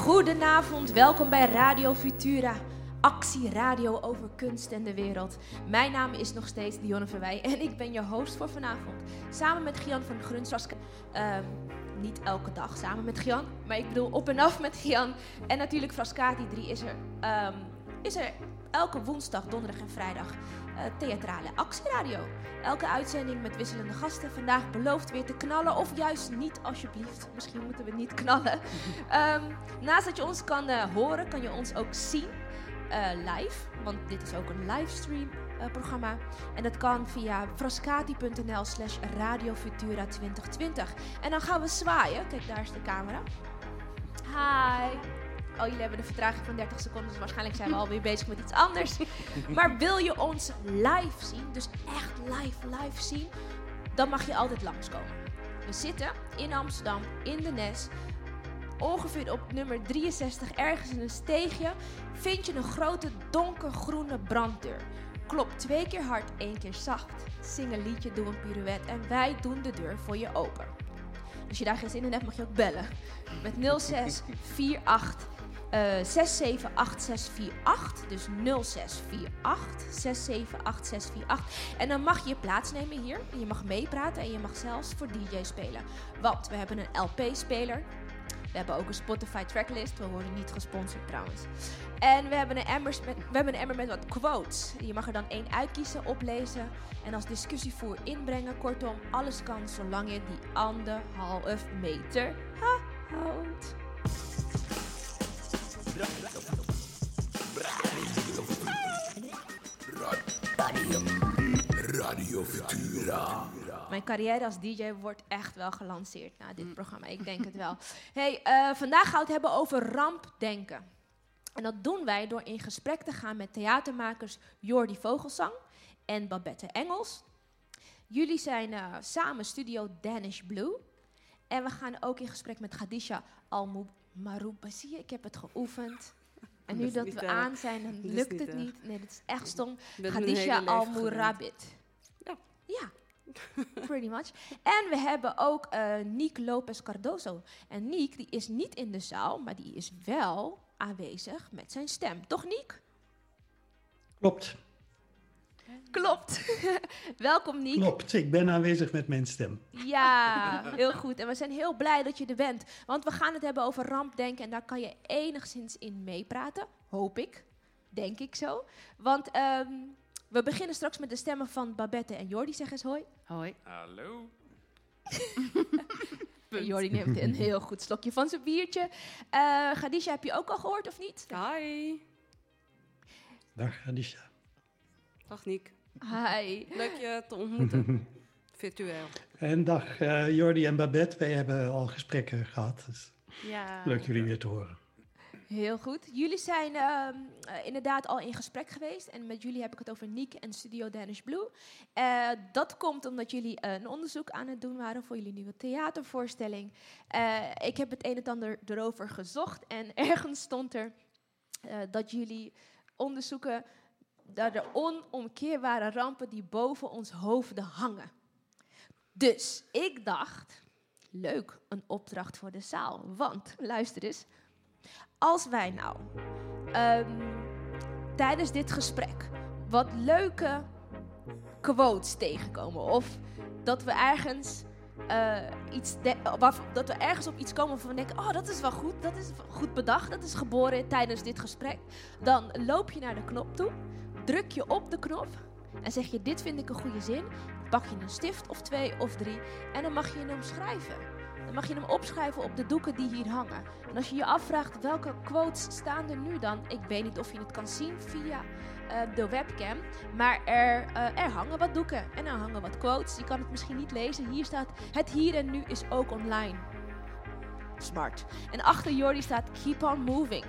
Goedenavond, welkom bij Radio Futura. Actieradio over kunst en de wereld. Mijn naam is nog steeds Dionne Verwij en ik ben je host voor vanavond. Samen met Gian van Grunsras. Ehm, niet elke dag samen met Gian, maar ik bedoel op en af met Gian. En natuurlijk Frascati 3 is er, ehm, is er elke woensdag, donderdag en vrijdag uh, theatrale actieradio. Elke uitzending met wisselende gasten. Vandaag belooft weer te knallen of juist niet, alsjeblieft. Misschien moeten we niet knallen. Ehm, naast dat je ons kan eh, horen, kan je ons ook zien uh, live. Want dit is ook een livestream programma. En dat kan via frascati.nl slash radiofutura 2020. En dan gaan we zwaaien. Kijk, daar is de camera. Hi. Oh, jullie hebben een vertraging van 30 seconden, dus waarschijnlijk zijn we alweer bezig met iets anders. Maar wil je ons live zien, dus echt live, live zien, dan mag je altijd langskomen. We zitten in Amsterdam, in de Nes. Ongeveer op nummer 63, ergens in een steegje, vind je een grote donkergroene branddeur. Klop twee keer hard, één keer zacht. Zing een liedje, doe een pirouette en wij doen de deur voor je open. Als je daar geen zin in hebt, mag je ook bellen. Met 0648 uh, 678648. Dus 0648 678648. En dan mag je plaatsnemen hier. Je mag meepraten en je mag zelfs voor DJ spelen. Want we hebben een LP-speler. We hebben ook een Spotify tracklist. We worden niet gesponsord trouwens. En we hebben een, emmer met, we hebben een emmer met wat quotes. Je mag er dan één uitkiezen, oplezen en als discussievoer inbrengen. Kortom, alles kan zolang je die anderhalf meter houdt. Radio Futura. Mijn carrière als DJ wordt echt wel gelanceerd na dit programma. Ik denk het wel. Hey, uh, vandaag gaan we het hebben over rampdenken. En dat doen wij door in gesprek te gaan met theatermakers Jordi Vogelsang en Babette Engels. Jullie zijn uh, samen studio Danish Blue. En we gaan ook in gesprek met Khadija Almoubazie. Ik heb het geoefend. En nu dat, we aan zijn, dan lukt het niet. Nee, dat is echt stom. Khadija Almourabit. Ja. Ja, pretty much. En we hebben ook uh, Niek Lopez Cardoso. En Niek die is niet in de zaal, maar die is wel aanwezig met zijn stem. Toch, Niek? Klopt. Klopt. Welkom, Niek. Klopt, ik ben aanwezig met mijn stem. Ja, heel goed. En we zijn heel blij dat je er bent. Want we gaan het hebben over rampdenken en daar kan je enigszins in meepraten. Hoop ik. Denk ik zo. Want um, we beginnen straks met de stemmen van Babette en Jordi. Zeg eens hoi. Hoi. Hallo. Jordi neemt een heel goed slokje van zijn biertje. Uh, Gadisha, heb je ook al gehoord of niet? Hi. Dag Gadisha. Dag Niek. Hi. Leuk je te ontmoeten. Virtueel. En dag uh, Jordi en Babette. Wij hebben al gesprekken gehad. Dus ja. Leuk jullie weer te horen. Heel goed. Jullie zijn uh, inderdaad al in gesprek geweest. En met jullie heb ik het over Niek en Studio Danish Blue. Uh, dat komt omdat jullie een onderzoek aan het doen waren voor jullie nieuwe theatervoorstelling. Uh, ik heb het een en ander erover gezocht. En ergens stond er dat jullie onderzoeken naar de onomkeerbare rampen die boven ons hoofden hangen. Dus ik dacht, leuk, een opdracht voor de zaal. Want, luister eens, als wij nou um, tijdens dit gesprek wat leuke quotes tegenkomen, of dat we ergens uh, iets dat we ergens op iets komen we denken: oh, dat is wel goed, dat is goed bedacht, dat is geboren tijdens dit gesprek, dan loop je naar de knop toe, druk je op de knop en zeg je: dit vind ik een goede zin. Pak je een stift of twee of drie en dan mag je hem schrijven. Dan mag je hem opschrijven op de doeken die hier hangen. En als je je afvraagt welke quotes staan er nu dan, ik weet niet of je het kan zien via uh, de webcam, maar er, uh, er hangen wat doeken en er hangen wat quotes. Je kan het misschien niet lezen. Hier staat: Het hier en nu is ook online. Smart. En achter Jordi staat: Keep on moving.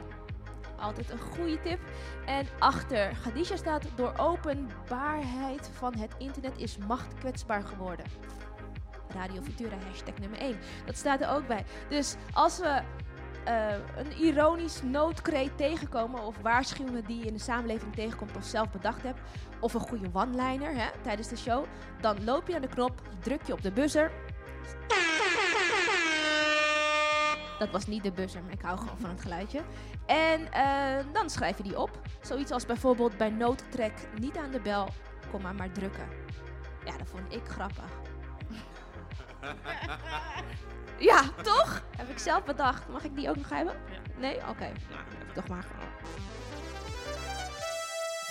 Altijd een goede tip. En achter Khadija staat: Door openbaarheid van het internet is macht kwetsbaar geworden. Radio Futura, hashtag nummer 1. Dat staat er ook bij. Dus als we uh, een ironisch noodkreet tegenkomen of waarschuwingen die je in de samenleving tegenkomt of zelf bedacht hebt, of een goede one-liner tijdens de show, dan loop je naar de knop, druk je op de buzzer. Dat was niet de buzzer, maar ik hou gewoon van het geluidje. En eh, dan schrijf je die op. Zoiets als bijvoorbeeld bij noodtrek niet aan de bel, kom maar maar drukken. Ja, dat vond ik grappig. ja, toch? Heb ik zelf bedacht. Mag ik die ook nog hebben? Nee? Oké. Nou, dan heb ik toch maar.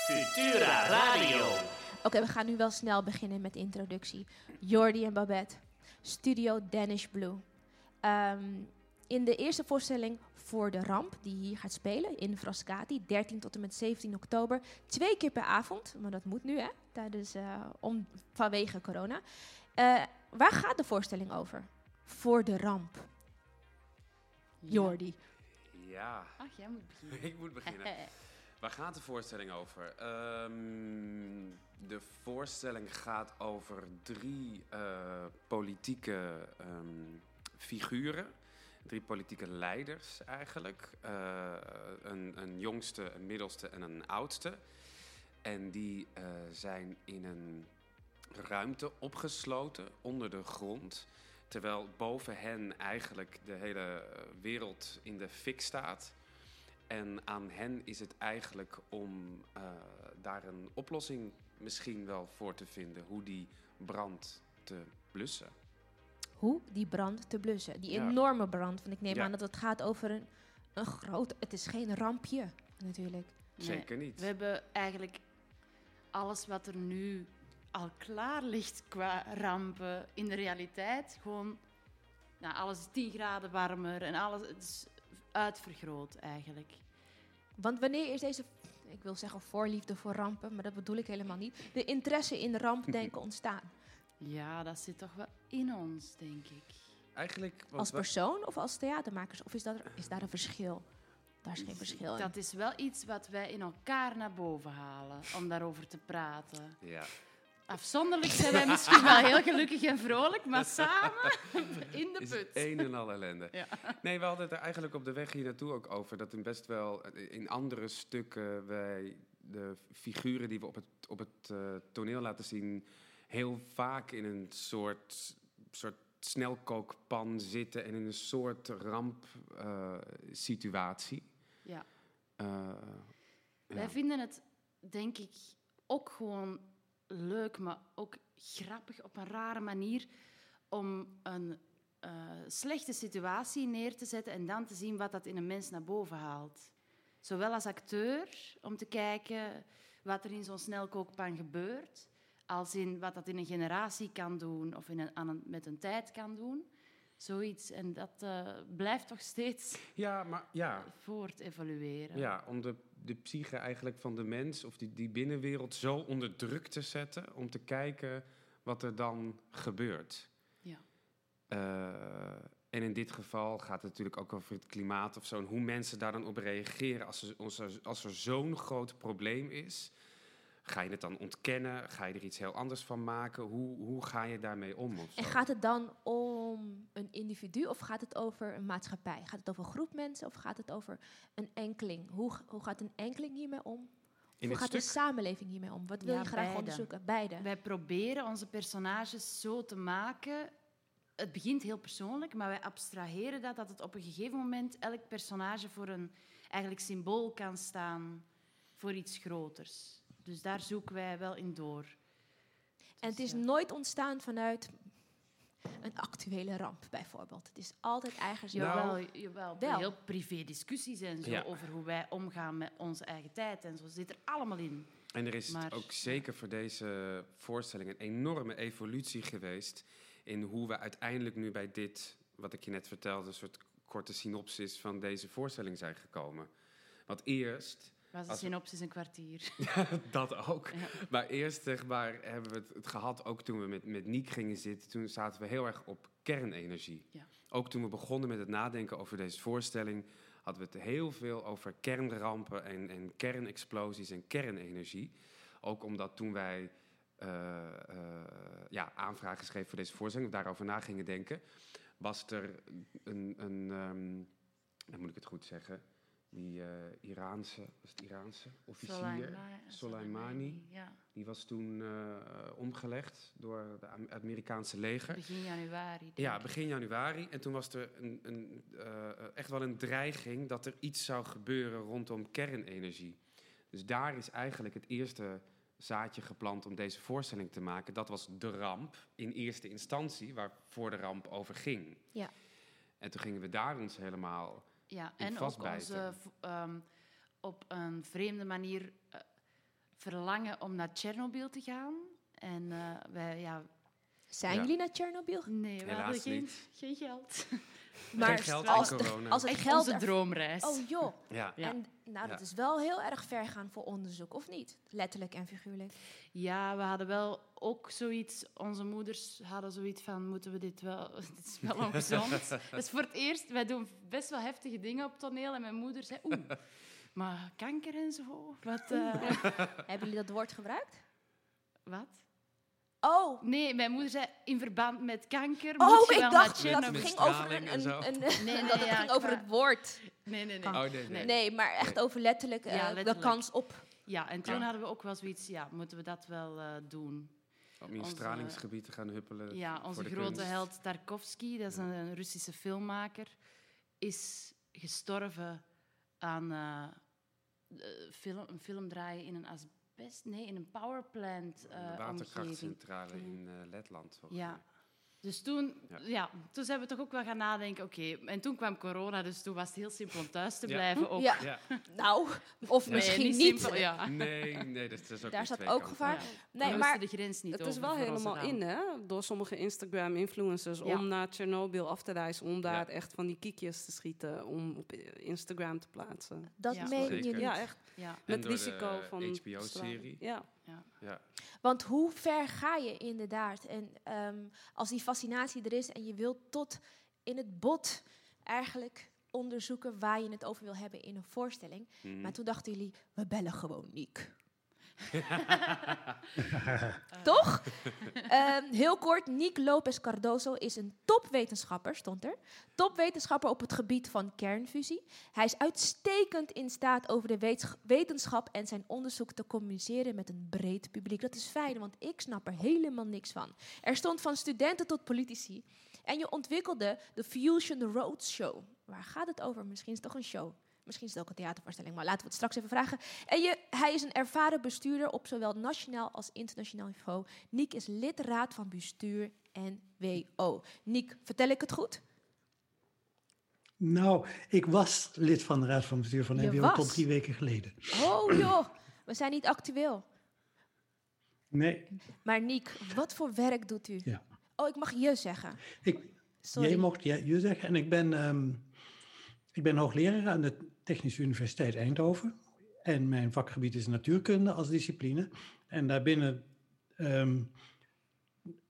Futura Radio. Oké, we gaan nu wel snel beginnen met de introductie. Jordi en Babette, Studio Danish Blue. Ehm, in de eerste voorstelling Voor de Ramp, die hier gaat spelen in Frascati, 13 tot en met 17 oktober. Twee keer per avond, maar dat moet nu, hè, tijdens, eh, om, vanwege corona. Eh, waar gaat de voorstelling over? Voor de Ramp, Jordi. Ja, Ach, jij moet beginnen. ik moet beginnen. Waar gaat de voorstelling over? Ehm, de voorstelling gaat over drie eh, politieke ehm, figuren. Drie politieke leiders eigenlijk. Eh, een, een jongste, een middelste en een oudste. En die eh, zijn in een ruimte opgesloten onder de grond. Terwijl boven hen eigenlijk de hele eh, wereld in de fik staat. En aan hen is het eigenlijk om daar een oplossing misschien wel voor te vinden. Hoe die brand te blussen. Hoe die brand te blussen. Die Ja. enorme brand, want ik neem Ja. aan dat het gaat over een, een groot... Het is geen rampje, natuurlijk. Nee, Zeker niet. We hebben eigenlijk alles wat er nu al klaar ligt qua rampen in de realiteit gewoon... Nou, alles is 10 graden warmer en alles het is uitvergroot eigenlijk. Want wanneer is deze, ik wil zeggen voorliefde voor rampen, maar dat bedoel ik helemaal niet, de interesse in rampdenken ontstaan? Ja, dat zit toch wel in ons, denk ik. Eigenlijk Als persoon of als theatermakers? Of is, dat, is daar een verschil? Daar is geen verschil in. Dat is wel iets wat wij in elkaar naar boven halen om daarover te praten. Ja. Afzonderlijk zijn wij misschien wel heel gelukkig en vrolijk, maar samen in de is put. een en al ellende. Ja. Nee, we hadden het er eigenlijk op de weg hier naartoe ook over. Dat in best wel in andere stukken wij de figuren die we op het, op het eh, toneel laten zien... heel vaak in een soort, soort snelkookpan zitten... en in een soort rampsituatie. Ja. Eh, Wij ja. vinden het, denk ik, ook gewoon leuk, maar ook grappig op een rare manier om een eh, slechte situatie neer te zetten en dan te zien wat dat in een mens naar boven haalt. Zowel als acteur, om te kijken wat er in zo'n snelkookpan gebeurt, als in wat dat in een generatie kan doen of in een, aan een, met een tijd kan doen. Zoiets. En dat eh, blijft toch steeds ja, maar ja, voort evolueren. Ja, om de, de psyche eigenlijk van de mens of die, die binnenwereld zo onder druk te zetten om te kijken wat er dan gebeurt. Ja. Eh, en in dit geval gaat het natuurlijk ook over het klimaat of zo. En hoe mensen daar dan op reageren als er, als er, als er zo'n groot probleem is. Ga je het dan ontkennen? Ga je er iets heel anders van maken? Hoe, hoe ga je daarmee om? En gaat het dan om een individu of gaat het over een maatschappij? Gaat het over een groep mensen of gaat het over een enkeling? Hoe, hoe gaat een enkeling hiermee om? in hoe gaat de samenleving hiermee om? Wat wil Ja, je graag beide. onderzoeken? Beide. Wij proberen onze personages zo te maken. Het begint heel persoonlijk, maar wij abstraheren dat, dat het op een gegeven moment elk personage voor een eigenlijk symbool kan staan voor iets groters. Dus daar zoeken wij wel in door. En het Dus, is ja. nooit ontstaan vanuit een actuele ramp, bijvoorbeeld. Het is altijd ergens... Nou, Jawel, jawel. wel. Heel privé discussies en zo Ja. over hoe wij omgaan met onze eigen tijd en zo zit er allemaal in. En er is Maar- ook zeker voor deze voorstelling een enorme evolutie geweest in hoe we uiteindelijk nu bij dit, wat ik je net vertelde, een soort korte synopsis van deze voorstelling zijn gekomen. Want eerst, Was we- synopsis een kwartier. dat ook, Ja. maar eerst zeg maar, hebben we het, het gehad, ook toen we met, met Niek gingen zitten, toen zaten we heel erg op kernenergie. Ja. Ook toen we begonnen met het nadenken over deze voorstelling, hadden we het heel veel over kernrampen en, en kernexplosies en kernenergie. Ook omdat toen wij eh, eh, ja, aanvragen schreven voor deze voorstelling, daarover na gingen denken, was er een, een ehm, dan moet ik het goed zeggen, die eh, Iraanse, was het Iraanse officier, Soleimani- Ja, die was toen eh, omgelegd door het Amerikaanse leger. begin januari. denk Ja, begin januari. En toen was er een, een, eh, echt wel een dreiging dat er iets zou gebeuren rondom kernenergie. Dus daar is eigenlijk het eerste zaadje geplant om deze voorstelling te maken. Dat was de ramp in eerste instantie, waarvoor de ramp over ging. Ja. En toen gingen we daar ons helemaal... Ja, en ook onze ehm, op een vreemde manier eh, verlangen om naar Tsjernobyl te gaan. En eh, wij, ja, Zijn Ja. jullie naar Tsjernobyl? nee, we Helaas hadden geen, niet. geen geld. Maar geld als, en de- corona. als het geld onze droomreis. Oh joh. Ja, Ja. En nou, dat Ja. is wel heel erg ver gaan voor onderzoek, of niet? Letterlijk en figuurlijk. Ja, we hadden wel ook zoiets. Onze moeders hadden zoiets van: moeten we dit wel? Dit is wel ongezond. dat is voor het eerst. Wij doen best wel heftige dingen op toneel. En mijn moeder zei: Oeh, maar kanker en zo. Wat? eh, Hebben jullie dat woord gebruikt? wat? Oh, Nee, mijn moeder zei: In verband met kanker. oh moet je ik wel dacht dat Tsjernobyl." het Met ging over een, een, een- Nee, nee, dat het ja, ging over het woord. Nee, nee, nee. Oh, nee, nee. Nee, maar echt Nee. over letterlijk, eh, Ja, de letterlijk. kans op. Ja, en toen Ja. hadden we ook wel zoiets: ja, moeten we dat wel eh, doen? Om in Onze- stralingsgebied te gaan huppelen. Ja, voor onze de grote kunst. held Tarkovsky, dat is een, een Russische filmmaker, is gestorven aan eh, eh, film, een film draaien in een asbest, nee, in een powerplant Een eh omgeving. waterkrachtcentrale in eh, Letland. volgens Ja. mij. Dus toen, Ja. ja. toen zijn we toch ook wel gaan nadenken, oké, en toen kwam corona, dus toen was het heel simpel om thuis te Ja. blijven. Ook. Ja, Ja. nou, of Nee, misschien niet. simpel, ja. Nee, nee, dat is ook Daar staat twee ook gevaar. Ja. Nee, maar de grens niet Het is wel helemaal in, hè? Door sommige Instagram-influencers Ja. om naar Tsjernobyl af te reizen. Om daar Ja. echt van die kiekjes te schieten. Om op Instagram te plaatsen. dat Ja. meen je niet. Ja, echt. Ja. Met risico van... HBO-serie. straling. Ja. Ja. Want hoe ver ga je inderdaad? En ehm, als die fascinatie er is en je wilt tot in het bot eigenlijk onderzoeken waar je het over wil hebben in een voorstelling. Mhm. Maar toen dachten jullie, we bellen gewoon Niek. Toch? Ehm, heel kort, Niek Lopez Cardoso is een topwetenschapper, stond er. Topwetenschapper op het gebied van kernfusie. Hij is uitstekend in staat over de wetens- wetenschap en zijn onderzoek te communiceren met een breed publiek. Dat is fijn, want ik snap er helemaal niks van. Er stond van studenten tot politici. En je ontwikkelde de Fusion Road Show. Waar gaat het over? Misschien is het toch een show. Misschien is het ook een theatervoorstelling, maar laten we het straks even vragen. En je, hij is een ervaren bestuurder op zowel nationaal als internationaal niveau. Niek is lid raad van bestuur NWO. Niek, vertel ik het goed? Nou, ik was lid van de Raad van Bestuur van NWO tot drie weken geleden. Oh joh, we zijn niet actueel. Nee, Maar Niek, wat voor werk doet u? Ja. Oh, ik mag je zeggen. ik, Sorry. jij mocht je, je zeggen. En ik ben, ehm, ik ben hoogleraar aan de Technische Universiteit Eindhoven. En mijn vakgebied is natuurkunde als discipline. En daarbinnen ehm,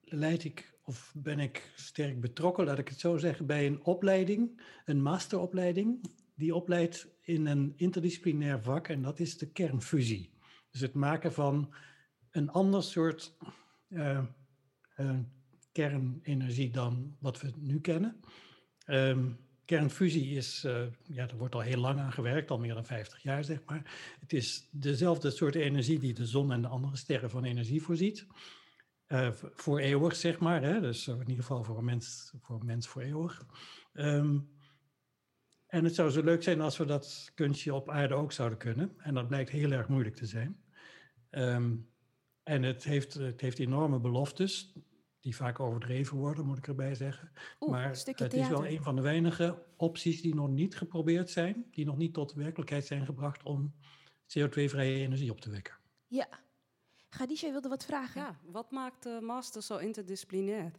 leid ik, of ben ik sterk betrokken, laat ik het zo zeggen, bij een opleiding, een masteropleiding, die opleidt in een interdisciplinair vak. En dat is de kernfusie. Dus het maken van een ander soort eh, eh, kernenergie dan wat we nu kennen. Ehm, kernfusie is, eh, ja, daar wordt al heel lang aan gewerkt, al meer dan 50 jaar zeg maar. Het is dezelfde soort energie die de zon en de andere sterren van energie voorziet. Eh, voor eeuwig, zeg maar. Hè? Dus in ieder geval voor een mens voor, een mens voor eeuwig. Ehm, en het zou zo leuk zijn als we dat kunstje op aarde ook zouden kunnen. En dat blijkt heel erg moeilijk te zijn. Ehm, en het heeft, het heeft enorme beloftes, die vaak overdreven worden, moet ik erbij zeggen. Oeh, maar een stukje het is wel een van de weinige opties die nog niet geprobeerd zijn, die nog niet tot werkelijkheid zijn gebracht om CO2-vrije energie op te wekken. Ja. Gadisha wilde wat vragen. ja, wat maakt de master zo interdisciplinair?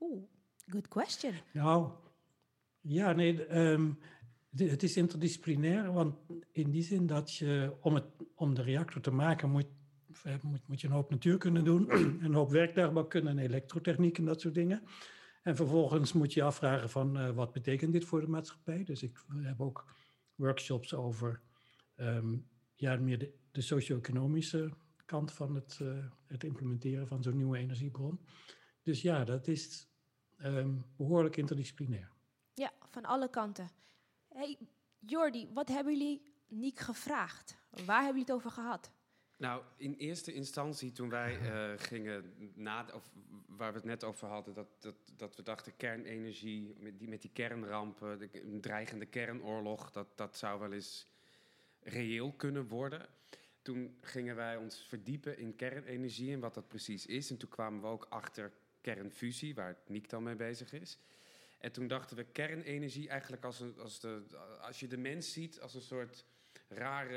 Oeh, good question. Nou, ja, nee, ehm, het- is interdisciplinair, want in die zin dat je, om, het, om de reactor te maken, moet, moet, moet je een hoop natuurkunde doen, een hoop werktuigbouwkunde en elektrotechniek en dat soort dingen. En vervolgens moet je afvragen van, eh, wat betekent dit voor de maatschappij? Dus ik heb ook workshops over, ehm, ja, meer de, de socio-economische kant van het, eh, het implementeren van zo'n nieuwe energiebron. Dus ja, dat is ehm, behoorlijk interdisciplinair. Ja, van alle kanten. Hey, Jordi, wat hebben jullie Niek gevraagd? Waar hebben jullie het over gehad? Nou, in eerste instantie toen wij eh, gingen na, of waar we het net over hadden, dat, dat, dat we dachten kernenergie, met die, met die kernrampen, de, een dreigende kernoorlog, dat, dat zou wel eens reëel kunnen worden. Toen gingen wij ons verdiepen in kernenergie en wat dat precies is. En toen kwamen we ook achter kernfusie, waar Niek dan mee bezig is. En toen dachten we kernenergie eigenlijk als, een, als, de, als je de mens ziet als een soort rare,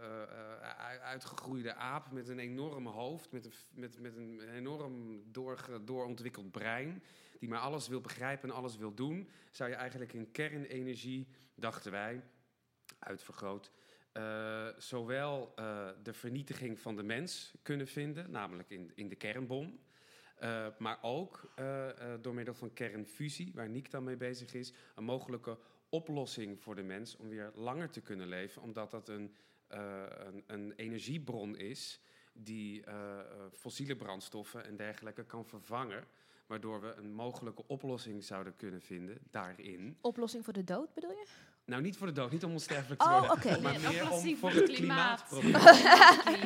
eh, eh, uitgegroeide aap met een enorm hoofd, met een, met, met een enorm doorge- doorontwikkeld brein, die maar alles wil begrijpen en alles wil doen, zou je eigenlijk in kernenergie, dachten wij, uitvergroot, eh, zowel eh, de vernietiging van de mens kunnen vinden, namelijk in, in de kernbom, eh, maar ook eh, eh, door middel van kernfusie, waar Niek dan mee bezig is, een mogelijke oplossing voor de mens om weer langer te kunnen leven, omdat dat een, eh, een, een energiebron is die eh, eh, fossiele brandstoffen en dergelijke kan vervangen, waardoor we een mogelijke oplossing zouden kunnen vinden daarin. Oplossing voor de dood, bedoel je? Nou, niet voor de dood, niet om onsterfelijk te Oh, worden, oké. maar Nee, meer om voor het klimaat. klimaatprobleem.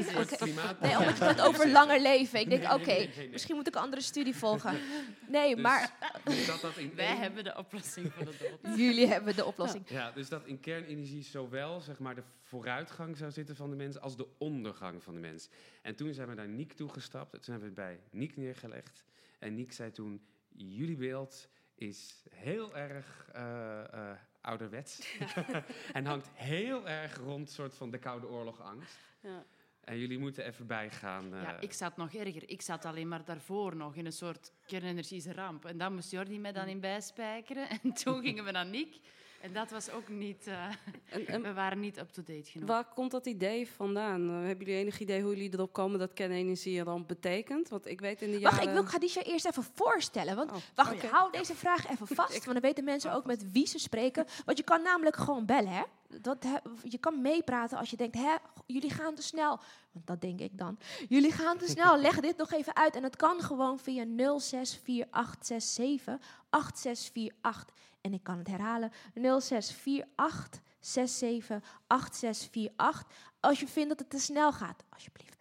voor het Crisis. klimaatprobleem. Nee, omdat je het over langer leven. Ik denk, Nee, oké, nee, nee, nee. misschien moet ik een andere studie volgen. Nee, Dus- maar dus dat dat in Wij één- hebben de oplossing voor de dood. jullie hebben de oplossing. Ja, dus dat in kernenergie zowel zeg maar, de vooruitgang zou zitten van de mens als de ondergang van de mens. En toen zijn we naar Niek toegestapt. Toen hebben we het bij Niek neergelegd. En Niek zei toen, jullie beeld is heel erg eh, eh, ouderwets. en hangt heel erg rond soort van de Koude Oorlog angst. Ja. En jullie moeten even bijgaan. eh, Ja, ik zat nog erger. Ik zat alleen maar daarvoor nog in een soort kernenergische ramp. En dan moest Jordi mij dan in bijspijkeren. En toen gingen we naar Nick. En dat was ook niet... eh, En, en we waren niet up-to-date genoeg. waar komt dat idee vandaan? Eh, hebben jullie enig idee hoe jullie erop komen dat kernenergie een ramp betekent? Want ik weet in de jaren... Wacht, ik wil Khadija eerst even voorstellen. Want Oh, wacht, oké. hou deze vraag even vast. Want dan weten mensen ook met wie ze spreken. Want je kan namelijk gewoon bellen, hè? Dat, je kan meepraten als je denkt, hè, jullie gaan te snel. Want dat denk ik dan. Jullie gaan te snel, leg dit nog even uit. En dat kan gewoon via 064867 8648. En ik kan het herhalen, 0648 67 8648. Als je vindt dat het te snel gaat, alsjeblieft.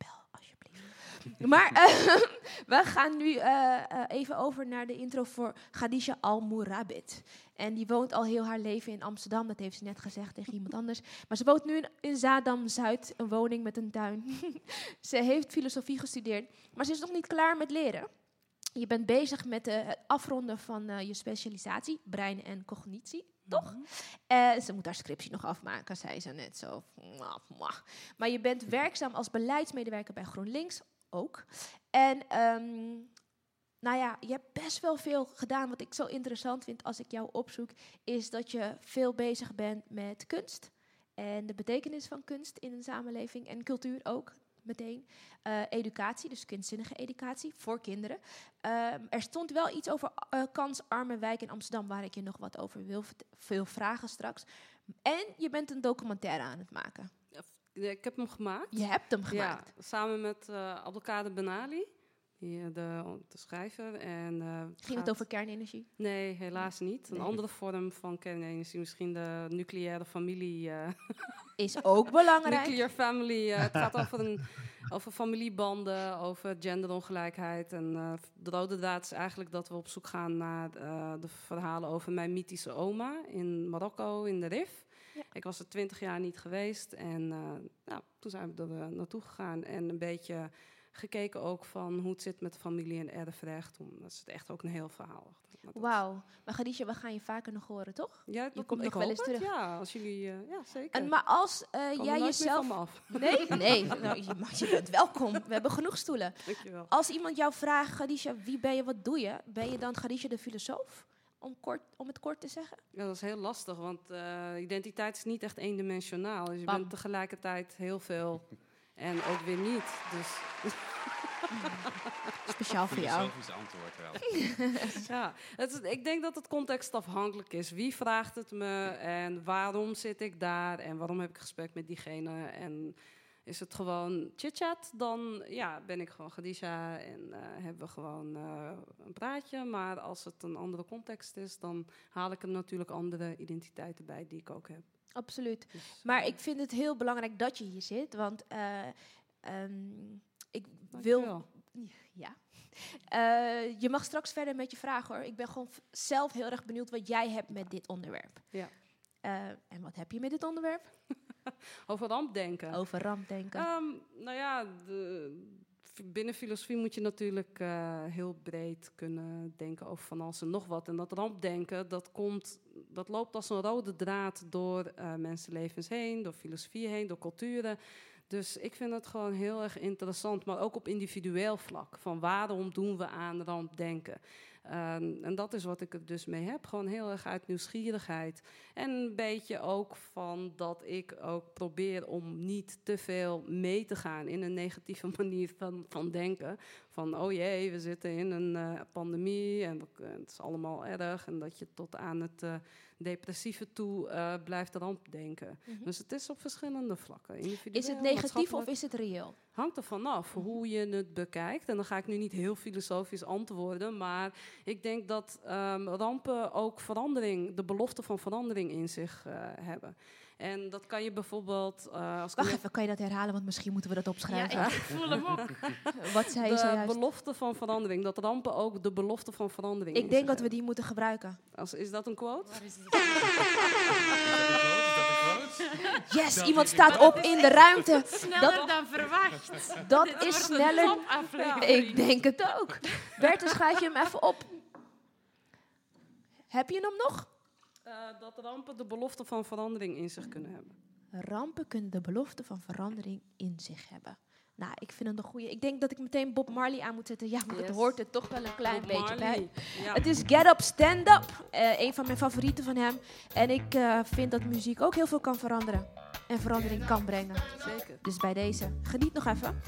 Maar eh, we gaan nu eh, eh, even over naar de intro voor Khadija Al-Mourabit. En die woont al heel haar leven in Amsterdam, dat heeft ze net gezegd tegen iemand anders. Maar ze woont nu in, in Zaandam-Zuid, een woning met een tuin. ze heeft filosofie gestudeerd, maar ze is nog niet klaar met leren. Je bent bezig met eh, het afronden van je specialisatie, brein en cognitie, toch? Eh, ze moet haar scriptie nog afmaken, zei ze net zo. Maar je bent werkzaam als beleidsmedewerker bij GroenLinks ook. En ehm, nou ja, je hebt best wel veel gedaan. Wat ik zo interessant vind als ik jou opzoek, is dat je veel bezig bent met kunst. En de betekenis van kunst in een samenleving en cultuur ook meteen. Eh, educatie, dus kunstzinnige educatie voor kinderen. Ehm, er stond wel iets over eh, kansarme wijk in Amsterdam, waar ik je nog wat over wil, veel vragen straks. En je bent een documentaire aan het maken. Ik heb hem gemaakt. Je hebt hem gemaakt. Ja, samen met uh, Abdelkader Benali, die, eh, de, de schrijver. En, eh, Ging gaat- het over kernenergie? Nee, helaas niet. Een Nee. andere vorm van kernenergie, misschien de nucleaire familie. eh Is ook belangrijk. nuclear family. eh, het gaat over, een, over familiebanden, over genderongelijkheid. En eh, de rode draad is eigenlijk dat we op zoek gaan naar eh, de verhalen over mijn mythische oma in Marokko, in de Rif. Ja. Ik was er twintig jaar niet geweest en eh, nou, toen zijn we er eh, naartoe gegaan en een beetje gekeken ook van hoe het zit met de familie en erfrecht. Omdat is het echt ook een heel verhaal. achter. Dat- Wauw. Maar Khadija, we gaan je vaker nog horen, toch? Ja, Je dat- komt ik nog wel eens terug. Ja, als jullie, eh, ja zeker. En, maar als er jij jezelf... van me af. Nee, nee. Nou, je, mag- je bent welkom. We hebben genoeg stoelen. Dankjewel. Als iemand jou vraagt, Khadija, wie ben je, wat doe je? Ben je dan Khadija de filosoof? Om, kort, om het kort te zeggen. Ja, dat is heel lastig, want eh, identiteit is niet echt eendimensionaal. Dus je Bam. bent tegelijkertijd heel veel en ook weer niet. Dus Speciaal voor jou. Filosofisch antwoord wel. ja, het is, ik denk dat het contextafhankelijk is. Wie vraagt het me en waarom zit ik daar en waarom heb ik gesprek met diegene? En is het gewoon chit-chat, dan ja, ben ik gewoon Khadija en eh, hebben we gewoon eh, een praatje. Maar als het een andere context is, dan haal ik er natuurlijk andere identiteiten bij die ik ook heb. absoluut. Dus, Maar eh, ik vind het heel belangrijk dat je hier zit, want eh, ehm, ik wil... Ja. Je mag straks verder met je vragen hoor. Ik ben gewoon zelf heel erg benieuwd wat jij hebt met dit onderwerp. Ja. En wat heb je met dit onderwerp? Over rampdenken. Over rampdenken. Ehm, nou ja, de, binnen filosofie moet je natuurlijk eh, heel breed kunnen denken over van alles en nog wat. En dat rampdenken, dat, komt, dat loopt als een rode draad door eh, mensenlevens heen, door filosofie heen, door culturen. Dus ik vind het gewoon heel erg interessant, maar ook op individueel vlak. Van waarom doen we aan rampdenken? Ehm, en dat is wat ik er dus mee heb. Gewoon heel erg uit nieuwsgierigheid. En een beetje ook van dat ik ook probeer om niet te veel mee te gaan in een negatieve manier van, van denken. Van oh jee, we zitten in een eh, pandemie en het is allemaal erg. En dat je tot aan het eh, depressieve toe eh, blijft rampdenken. Mhm. Dus het is op verschillende vlakken. Is het negatief of is het reëel? Hangt er vanaf hoe je het bekijkt. En dan ga ik nu niet heel filosofisch antwoorden. Maar ik denk dat ehm, rampen ook verandering, de belofte van verandering in zich eh, hebben. En dat kan je bijvoorbeeld. eh, als ik Wacht even, kan je dat herhalen? Want misschien moeten we dat Ja, opschrijven. ik voel hem ook. Wat zei je de zojuist? belofte van verandering. Dat rampen ook de belofte van verandering. Ik denk dat we die moeten gebruiken. Als, is dat een quote? Waar is het? Yes, Dat iemand staat op in de ruimte. Sneller dan verwacht. Dat Dit is sneller. Ik denk het ook. Bertus, schrijf je hem even op. Heb je hem nog? Eh, dat rampen de belofte van verandering in zich kunnen hebben. Rampen kunnen de belofte van verandering in zich hebben. Nou, ik vind het een goede. Ik denk dat ik meteen Bob Marley aan moet zetten. Ja, want het hoort er toch wel een klein Bob beetje bij. Ja. Het is Get Up, Stand Up. Eh, een van mijn favorieten van hem. En ik eh, vind dat muziek ook heel veel kan veranderen. En verandering kan brengen. Zeker. Dus bij deze, geniet nog even.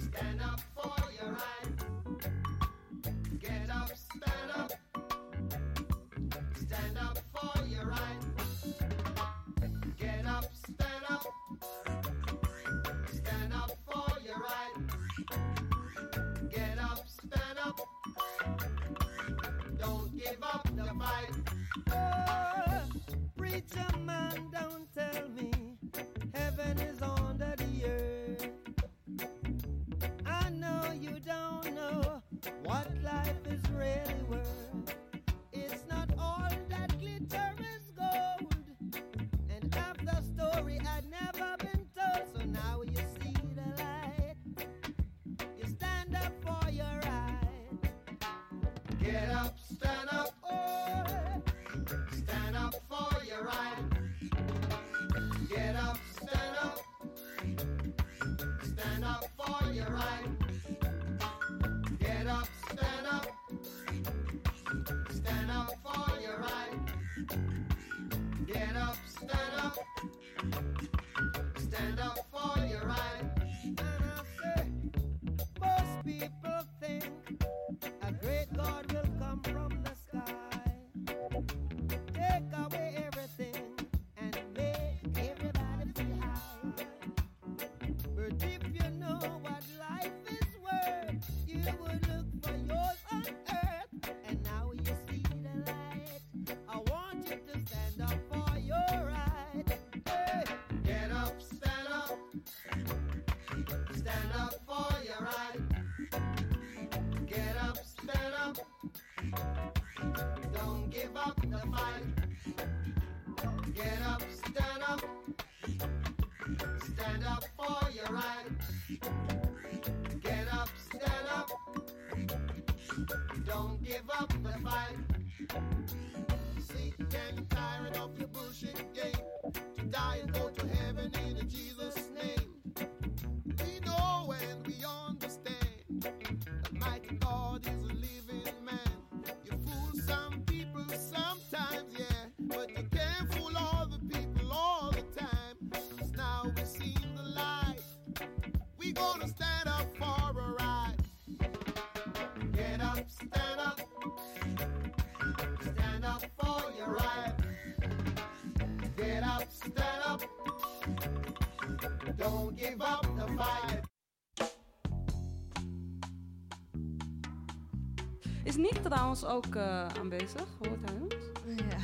Oh, Preacher man, don't tell me heaven is under the earth. I know you don't know what life is really worth. It's not all that glitter is gold. And half the story had never been told. So now you see the light. You stand up for your right. Get up, Get up, give up the fight. Is Nick trouwens ook eh, aanwezig? Hoort hij ons? Ja.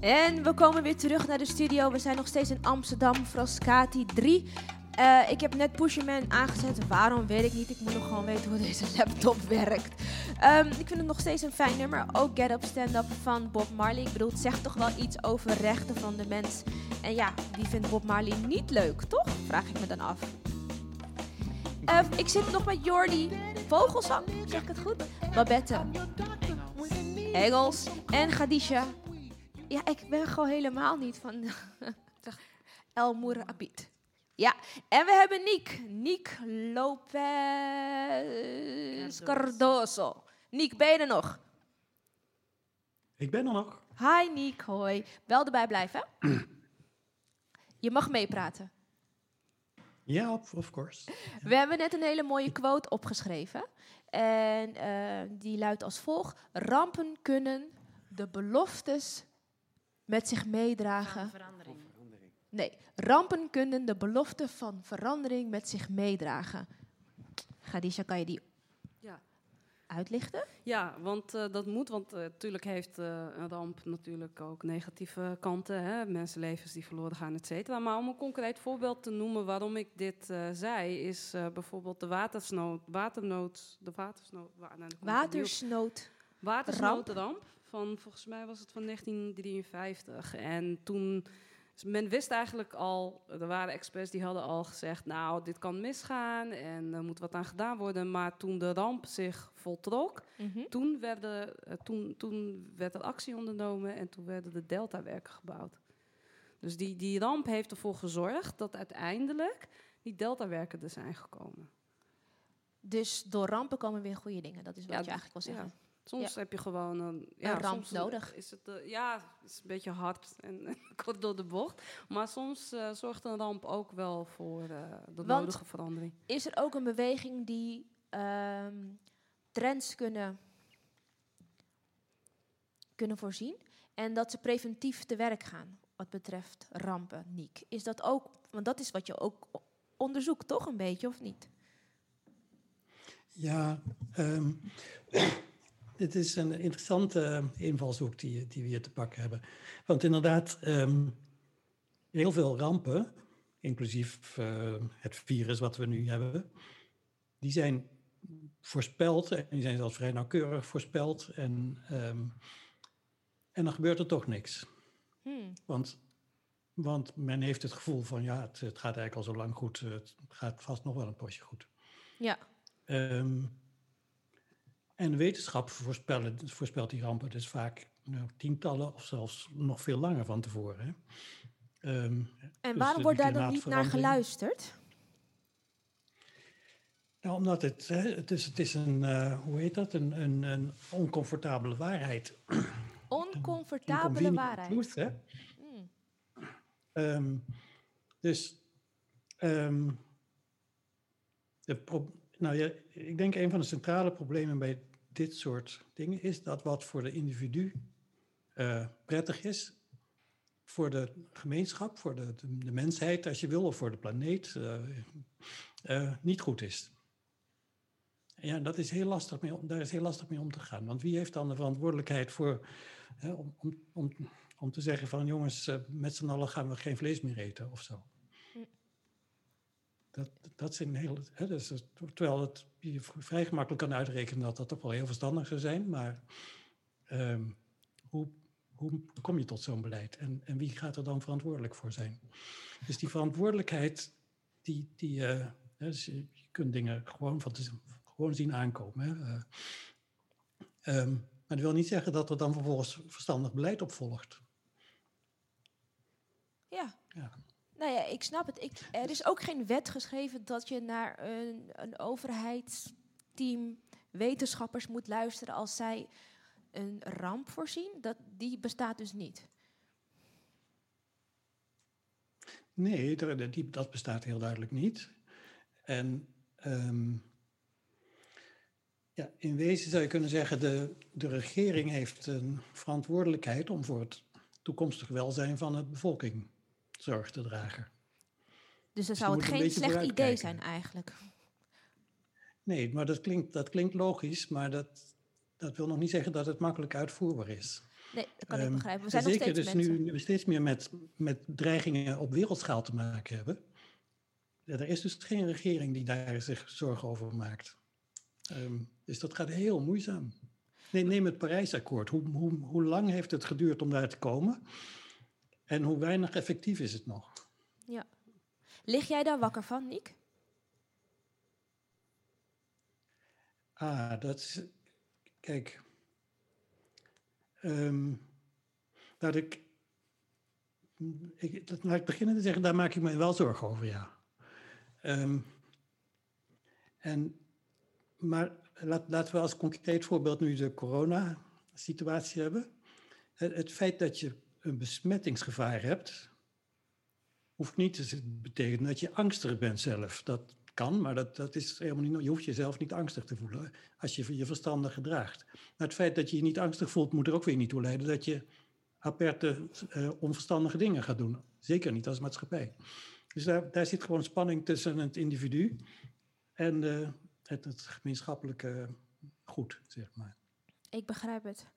En we komen weer terug naar de studio. We zijn nog steeds in Amsterdam, Frascati 3. Eh, ik heb net Pusherman aangezet. Waarom weet ik niet. Ik moet nog gewoon weten hoe deze laptop werkt. Ehm, ik vind het nog steeds een fijn nummer. Ook Get Up Stand Up van Bob Marley. Ik bedoel, het zegt toch wel iets over rechten van de mens. En ja, die vindt Bob Marley niet leuk, toch? Vraag ik me dan af. Eh, ik zit nog met Jordi Vogelsang, zeg ik het goed? Babette Engels en Khadisha. Ja, ik ben gewoon helemaal niet van El Mourabit. Ja, en we hebben Niek. Niek Lopez Cardoso. Niek, ben je er nog? Ik ben er nog. Hi Niek, hoi. Wel erbij blijven. Je mag meepraten. Ja, of, of course. We hebben net een hele mooie quote opgeschreven. En eh, die luidt als volgt: Rampen kunnen de beloftes met zich meedragen. Verandering. Nee, rampen kunnen de belofte van verandering met zich meedragen. Gadisha, kan je die. Uitlichten? Ja, want eh, dat moet, want natuurlijk heeft eh, een ramp natuurlijk ook negatieve kanten. Hè? Mensenlevens die verloren gaan, et cetera. Maar om een concreet voorbeeld te noemen waarom ik dit eh, zei, is eh, bijvoorbeeld de watersnood, waternood, de watersnood, wa- nou. Watersnood. watersnoodramp van, volgens mij was het van 1953. En toen, dus men wist eigenlijk al, er waren experts die hadden al gezegd, nou, dit kan misgaan en er moet wat aan gedaan worden. Maar toen de ramp zich voltrok, Mhm. toen, werden, eh, toen, toen werd er actie ondernomen en toen werden de deltawerken gebouwd. Dus die, die ramp heeft ervoor gezorgd dat uiteindelijk die deltawerken er zijn gekomen. Dus door rampen komen weer goede dingen. Dat is wat Ja, je eigenlijk wil zeggen. Soms heb je gewoon een, ja, Een ramp soms nodig. Is het, eh, ja, het is een beetje hard en kort door de bocht. Maar soms eh, zorgt een ramp ook wel voor eh, de Want- nodige verandering. Is er ook een beweging die ehm, trends kunnen, kunnen voorzien en dat ze preventief te werk gaan wat betreft rampen, Niek? Is dat ook, want dat is wat je ook onderzoekt, toch een beetje, of niet? Ja, ehm, dit is een interessante eh, invalshoek die, die we hier te pakken hebben. Want inderdaad, ehm, heel veel rampen, inclusief eh, het virus wat we nu hebben, die zijn voorspeld en die zijn zelfs vrij nauwkeurig voorspeld. En, ehm, en dan gebeurt er toch niks. Hmm. Want, want men heeft het gevoel van ja, het, het gaat eigenlijk al zo lang goed, het gaat vast nog wel een postje goed. Ja, Ehm, en wetenschap voorspelt die rampen dus vaak nou, tientallen of zelfs nog veel langer van tevoren. Hè. Ehm, en Dus waarom wordt daar dan niet naar geluisterd? nou, omdat het, het, is, het is een, eh, hoe heet dat, een, een, een oncomfortabele waarheid. Oncomfortabele waarheid. truth, hè. Hmm. Ehm, dus ehm, de pro- nou ja, ik denk een van de centrale problemen bij dit soort dingen is dat wat voor de individu eh, prettig is, voor de gemeenschap, voor de, de, mensheid als je wil, of voor de planeet, eh, eh, niet goed is. Ja, dat is heel lastig mee, daar is heel lastig mee om te gaan. Want wie heeft dan de verantwoordelijkheid voor hè, om, om, om, om te zeggen van jongens, met z'n allen gaan we geen vlees meer eten of zo. Dat, dat zijn heel, hè, dus, terwijl het je vrij gemakkelijk kan uitrekenen dat dat toch wel heel verstandig zou zijn, maar ehm, hoe, hoe kom je tot zo'n beleid en, en wie gaat er dan verantwoordelijk voor zijn? Dus die verantwoordelijkheid, die, die, eh, dus je, je kunt dingen gewoon, van te, gewoon zien aankomen. Hè. eh. Ehm, maar dat wil niet zeggen dat er dan vervolgens verstandig beleid op volgt. Ja. Ja. Nou ja, ik snap het. Ik, er is ook geen wet geschreven dat je naar een, een overheidsteam wetenschappers moet luisteren als zij een ramp voorzien. Dat, die bestaat dus niet. Nee, dat bestaat heel duidelijk niet. En ehm, ja, in wezen zou je kunnen zeggen, de, de regering heeft een verantwoordelijkheid om voor het toekomstig welzijn van de bevolking zorg te dragen. Dus dan je zou het geen slecht idee zijn eigenlijk. Nee, maar dat klinkt, dat klinkt logisch, maar dat, dat wil nog niet zeggen dat het makkelijk uitvoerbaar is. Nee, dat kan ik Ehm, begrijpen. We zijn nog zeker steeds dus mensen. nu we steeds meer met, met dreigingen op wereldschaal te maken hebben. Er is dus geen regering die daar zich zorgen over maakt. Ehm, dus dat gaat heel moeizaam. Nee, neem het Parijsakkoord. Hoe, hoe, hoe lang heeft het geduurd om daar te komen? En hoe weinig effectief is het nog? Lig jij daar wakker van, Niek? Ah, dat is. Kijk. ehm laat, ik, ik, dat- laat ik beginnen te zeggen, daar maak ik me wel zorgen over, ja. Ehm, en, maar laat, laten we als concreet voorbeeld nu de corona-situatie hebben. Het, het feit dat je een besmettingsgevaar hebt, hoeft niet te betekenen dat je angstig bent zelf. Dat kan, maar dat, dat is helemaal niet. Je hoeft jezelf niet angstig te voelen als je je verstandig gedraagt. Maar het feit dat je je niet angstig voelt, moet er ook weer niet toe leiden dat je aperte, eh, onverstandige dingen gaat doen. Zeker niet als maatschappij. Dus daar, daar zit gewoon spanning tussen het individu en eh, het, het gemeenschappelijke goed, zeg maar. Ik begrijp het.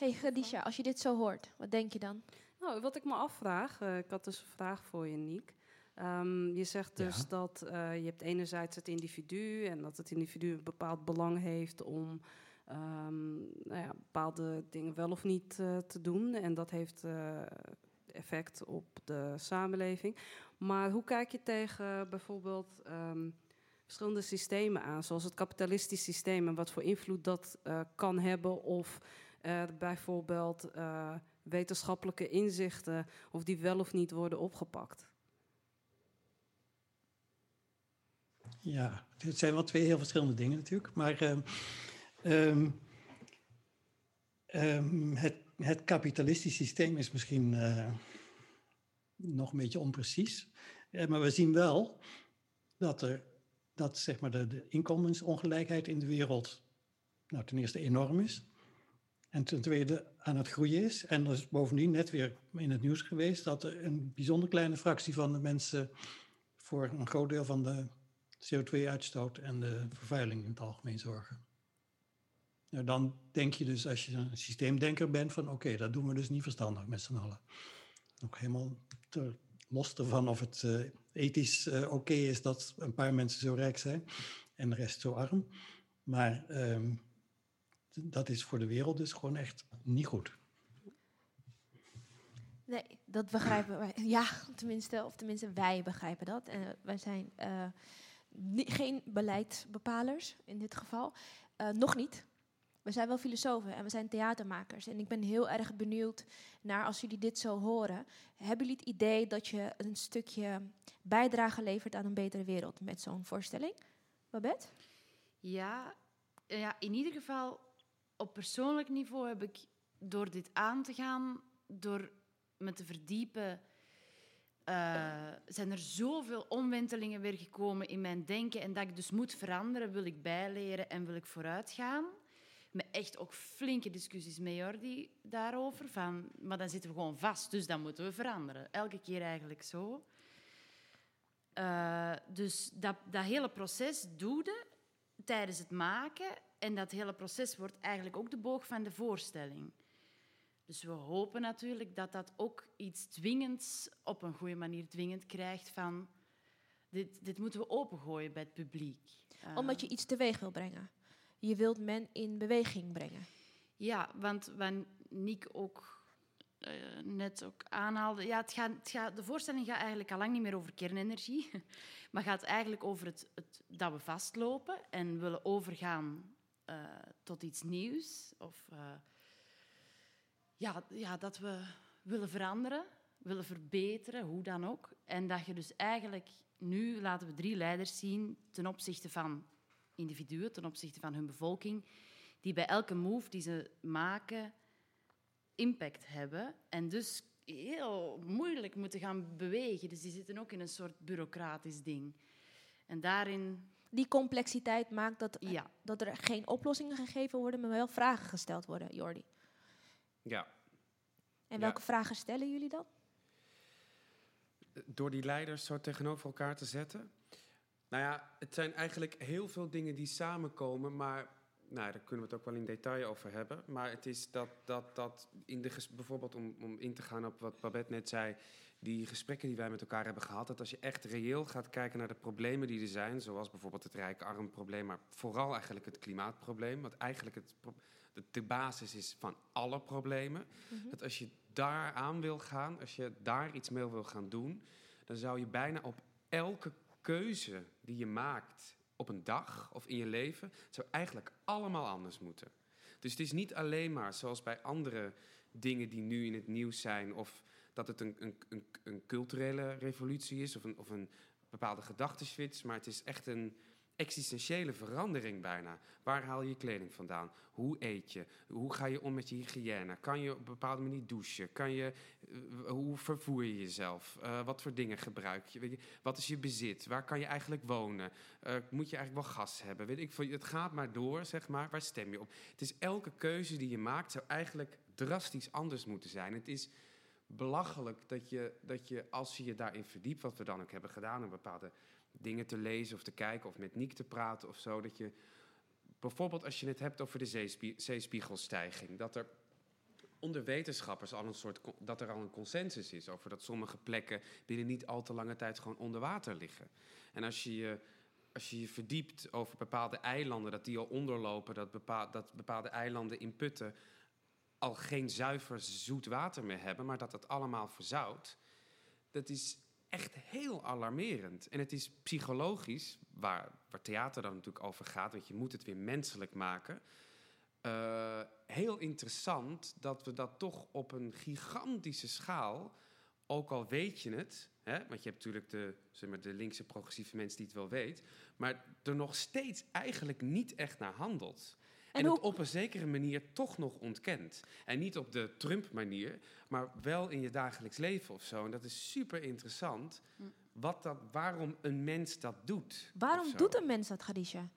Hey, Khadija, als je dit zo hoort, wat denk je dan? Nou, wat ik me afvraag, eh, ik had dus een vraag voor je, Niek. Ehm, je zegt dus Ja. dat eh, je hebt enerzijds het individu en dat het individu een bepaald belang heeft om ehm, nou ja, bepaalde dingen wel of niet eh, te doen. En dat heeft eh, effect op de samenleving. Maar hoe kijk je tegen bijvoorbeeld ehm, verschillende systemen aan, zoals het kapitalistisch systeem en wat voor invloed dat eh, kan hebben of bijvoorbeeld eh, wetenschappelijke inzichten, of die wel of niet worden opgepakt. Ja, het zijn wel twee heel verschillende dingen natuurlijk. Maar ehm, ehm, ehm, het, het kapitalistisch systeem is misschien eh, nog een beetje onprecies. Eh, maar we zien wel dat, er, dat zeg maar de, de inkomensongelijkheid in de wereld nou, ten eerste enorm is. En ten tweede aan het groeien is. En er is bovendien net weer in het nieuws geweest dat er een bijzonder kleine fractie van de mensen voor een groot deel van de CO2-uitstoot en de vervuiling in het algemeen zorgen. Nou, dan denk je dus, als je een systeemdenker bent, van oké, dat doen we dus niet verstandig met z'n allen. Ook helemaal te, los ervan of het eh, ethisch eh, oké is dat een paar mensen zo rijk zijn en de rest zo arm. Maar ehm, dat is voor de wereld dus gewoon echt niet goed. Nee, dat begrijpen wij. Ja, tenminste, of tenminste wij begrijpen dat. En wij zijn eh, ni- geen beleidsbepalers in dit geval. Eh, nog niet. We zijn wel filosofen en we zijn theatermakers. En ik ben heel erg benieuwd naar als jullie dit zo horen. Hebben jullie het idee dat je een stukje bijdrage levert aan een betere wereld met zo'n voorstelling? Babette? Ja, eh, ja, in ieder geval op persoonlijk niveau heb ik door dit aan te gaan, door me te verdiepen, eh, zijn er zoveel omwentelingen weer gekomen in mijn denken en dat ik dus moet veranderen, wil ik bijleren en wil ik vooruit gaan. Met echt ook flinke discussies met Jordi daarover. Van, maar dan zitten we gewoon vast, dus dan moeten we veranderen. Elke keer eigenlijk zo. Eh, dus dat, dat hele proces doede tijdens het maken. En dat hele proces wordt eigenlijk ook de boog van de voorstelling. Dus we hopen natuurlijk dat dat ook iets dwingends, op een goede manier dwingend krijgt van... Dit, dit moeten we opengooien bij het publiek. Eh, Omdat je iets teweeg wil brengen. Je wilt men in beweging brengen. Ja, want wat Nick ook eh, net ook aanhaalde... Ja, het gaat, het gaat, de voorstelling gaat eigenlijk al lang niet meer over kernenergie. Maar gaat eigenlijk over het, het, dat we vastlopen en willen overgaan eh, tot iets nieuws. Of eh, ja, ja, dat we willen veranderen, willen verbeteren, hoe dan ook. En dat je dus eigenlijk... Nu laten we drie leiders zien ten opzichte van individuen, ten opzichte van hun bevolking die bij elke move die ze maken impact hebben en dus heel moeilijk moeten gaan bewegen. Dus die zitten ook in een soort bureaucratisch ding. En daarin, Die complexiteit maakt dat, ja, dat er geen oplossingen gegeven worden, maar wel vragen gesteld worden, Jordi. Ja, En Ja. welke vragen stellen jullie dan? door die leiders zo tegenover elkaar te zetten. Nou ja, het zijn eigenlijk heel veel dingen die samenkomen, maar nou, daar kunnen we het ook wel in detail over hebben. Maar het is dat, dat, dat in de bijvoorbeeld om, om in te gaan op wat Babette net zei, die gesprekken die wij met elkaar hebben gehad, dat als je echt reëel gaat kijken naar de problemen die er zijn, zoals bijvoorbeeld het rijk-arm probleem, maar vooral eigenlijk het klimaatprobleem, wat eigenlijk het, de, de basis is van alle problemen. Dat als je daar aan wil gaan, als je daar iets mee wil gaan doen, dan zou je bijna op elke keuze die je maakt op een dag of in je leven, zou eigenlijk allemaal anders moeten. Dus het is niet alleen maar zoals bij andere dingen die nu in het nieuws zijn, of dat het een, een, een, een culturele revolutie is of een, of een bepaalde gedachtenswitch, maar het is echt een existentiële verandering bijna. Waar haal je je kleding vandaan? Hoe eet je? Hoe ga je om met je hygiëne? Kan je op een bepaalde manier douchen? Kan je, eh, hoe vervoer je jezelf? Eh, wat voor dingen gebruik je? Wat is je bezit? Waar kan je eigenlijk wonen? Eh, moet je eigenlijk wel gas hebben? Weet ik, het gaat maar door, zeg maar. Waar stem je op? Het is elke keuze die je maakt zou eigenlijk drastisch anders moeten zijn. Het is belachelijk dat je, dat je als je je daarin verdiept, wat we dan ook hebben gedaan, om bepaalde dingen te lezen of te kijken of met Niek te praten of zo, dat je bijvoorbeeld als je het hebt over de zeespie- zeespiegelstijging, dat er onder wetenschappers al een soort dat er al een consensus is over dat sommige plekken binnen niet al te lange tijd gewoon onder water liggen. En als je je als je je verdiept over bepaalde eilanden, dat die al onderlopen, dat, bepaal, dat bepaalde eilanden in putten al geen zuiver zoet water meer hebben, maar dat het allemaal verzoudt, dat is echt heel alarmerend. En het is psychologisch, waar, waar theater dan natuurlijk over gaat, want je moet het weer menselijk maken. eh, heel interessant dat we dat toch op een gigantische schaal, ook al weet je het, hè, want je hebt natuurlijk de, zeg maar, de linkse progressieve mensen die het wel weet, maar er nog steeds eigenlijk niet echt naar handelt. En, En het op een zekere manier toch nog ontkent. En niet op de Trump-manier, maar wel in je dagelijks leven of zo. En dat is super interessant. Wat dat, waarom een mens dat doet. Waarom doet een mens dat, Khadija?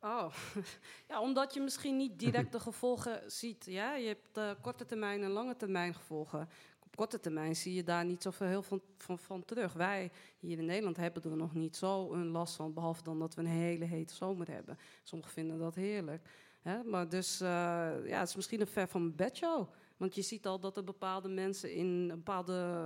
Oh, ja, omdat je misschien niet direct de gevolgen ziet. Ja? Je hebt eh, korte termijn en lange termijn gevolgen. Op korte termijn zie je daar niet zoveel heel van, van, van terug. Wij hier in Nederland hebben er nog niet zo een last van, behalve dan dat we een hele hete zomer hebben. Sommigen vinden dat heerlijk. Hè? Maar dus, eh, ja, het is misschien een ver van mijn bedshow. Want je ziet al dat er bepaalde mensen in, een bepaalde,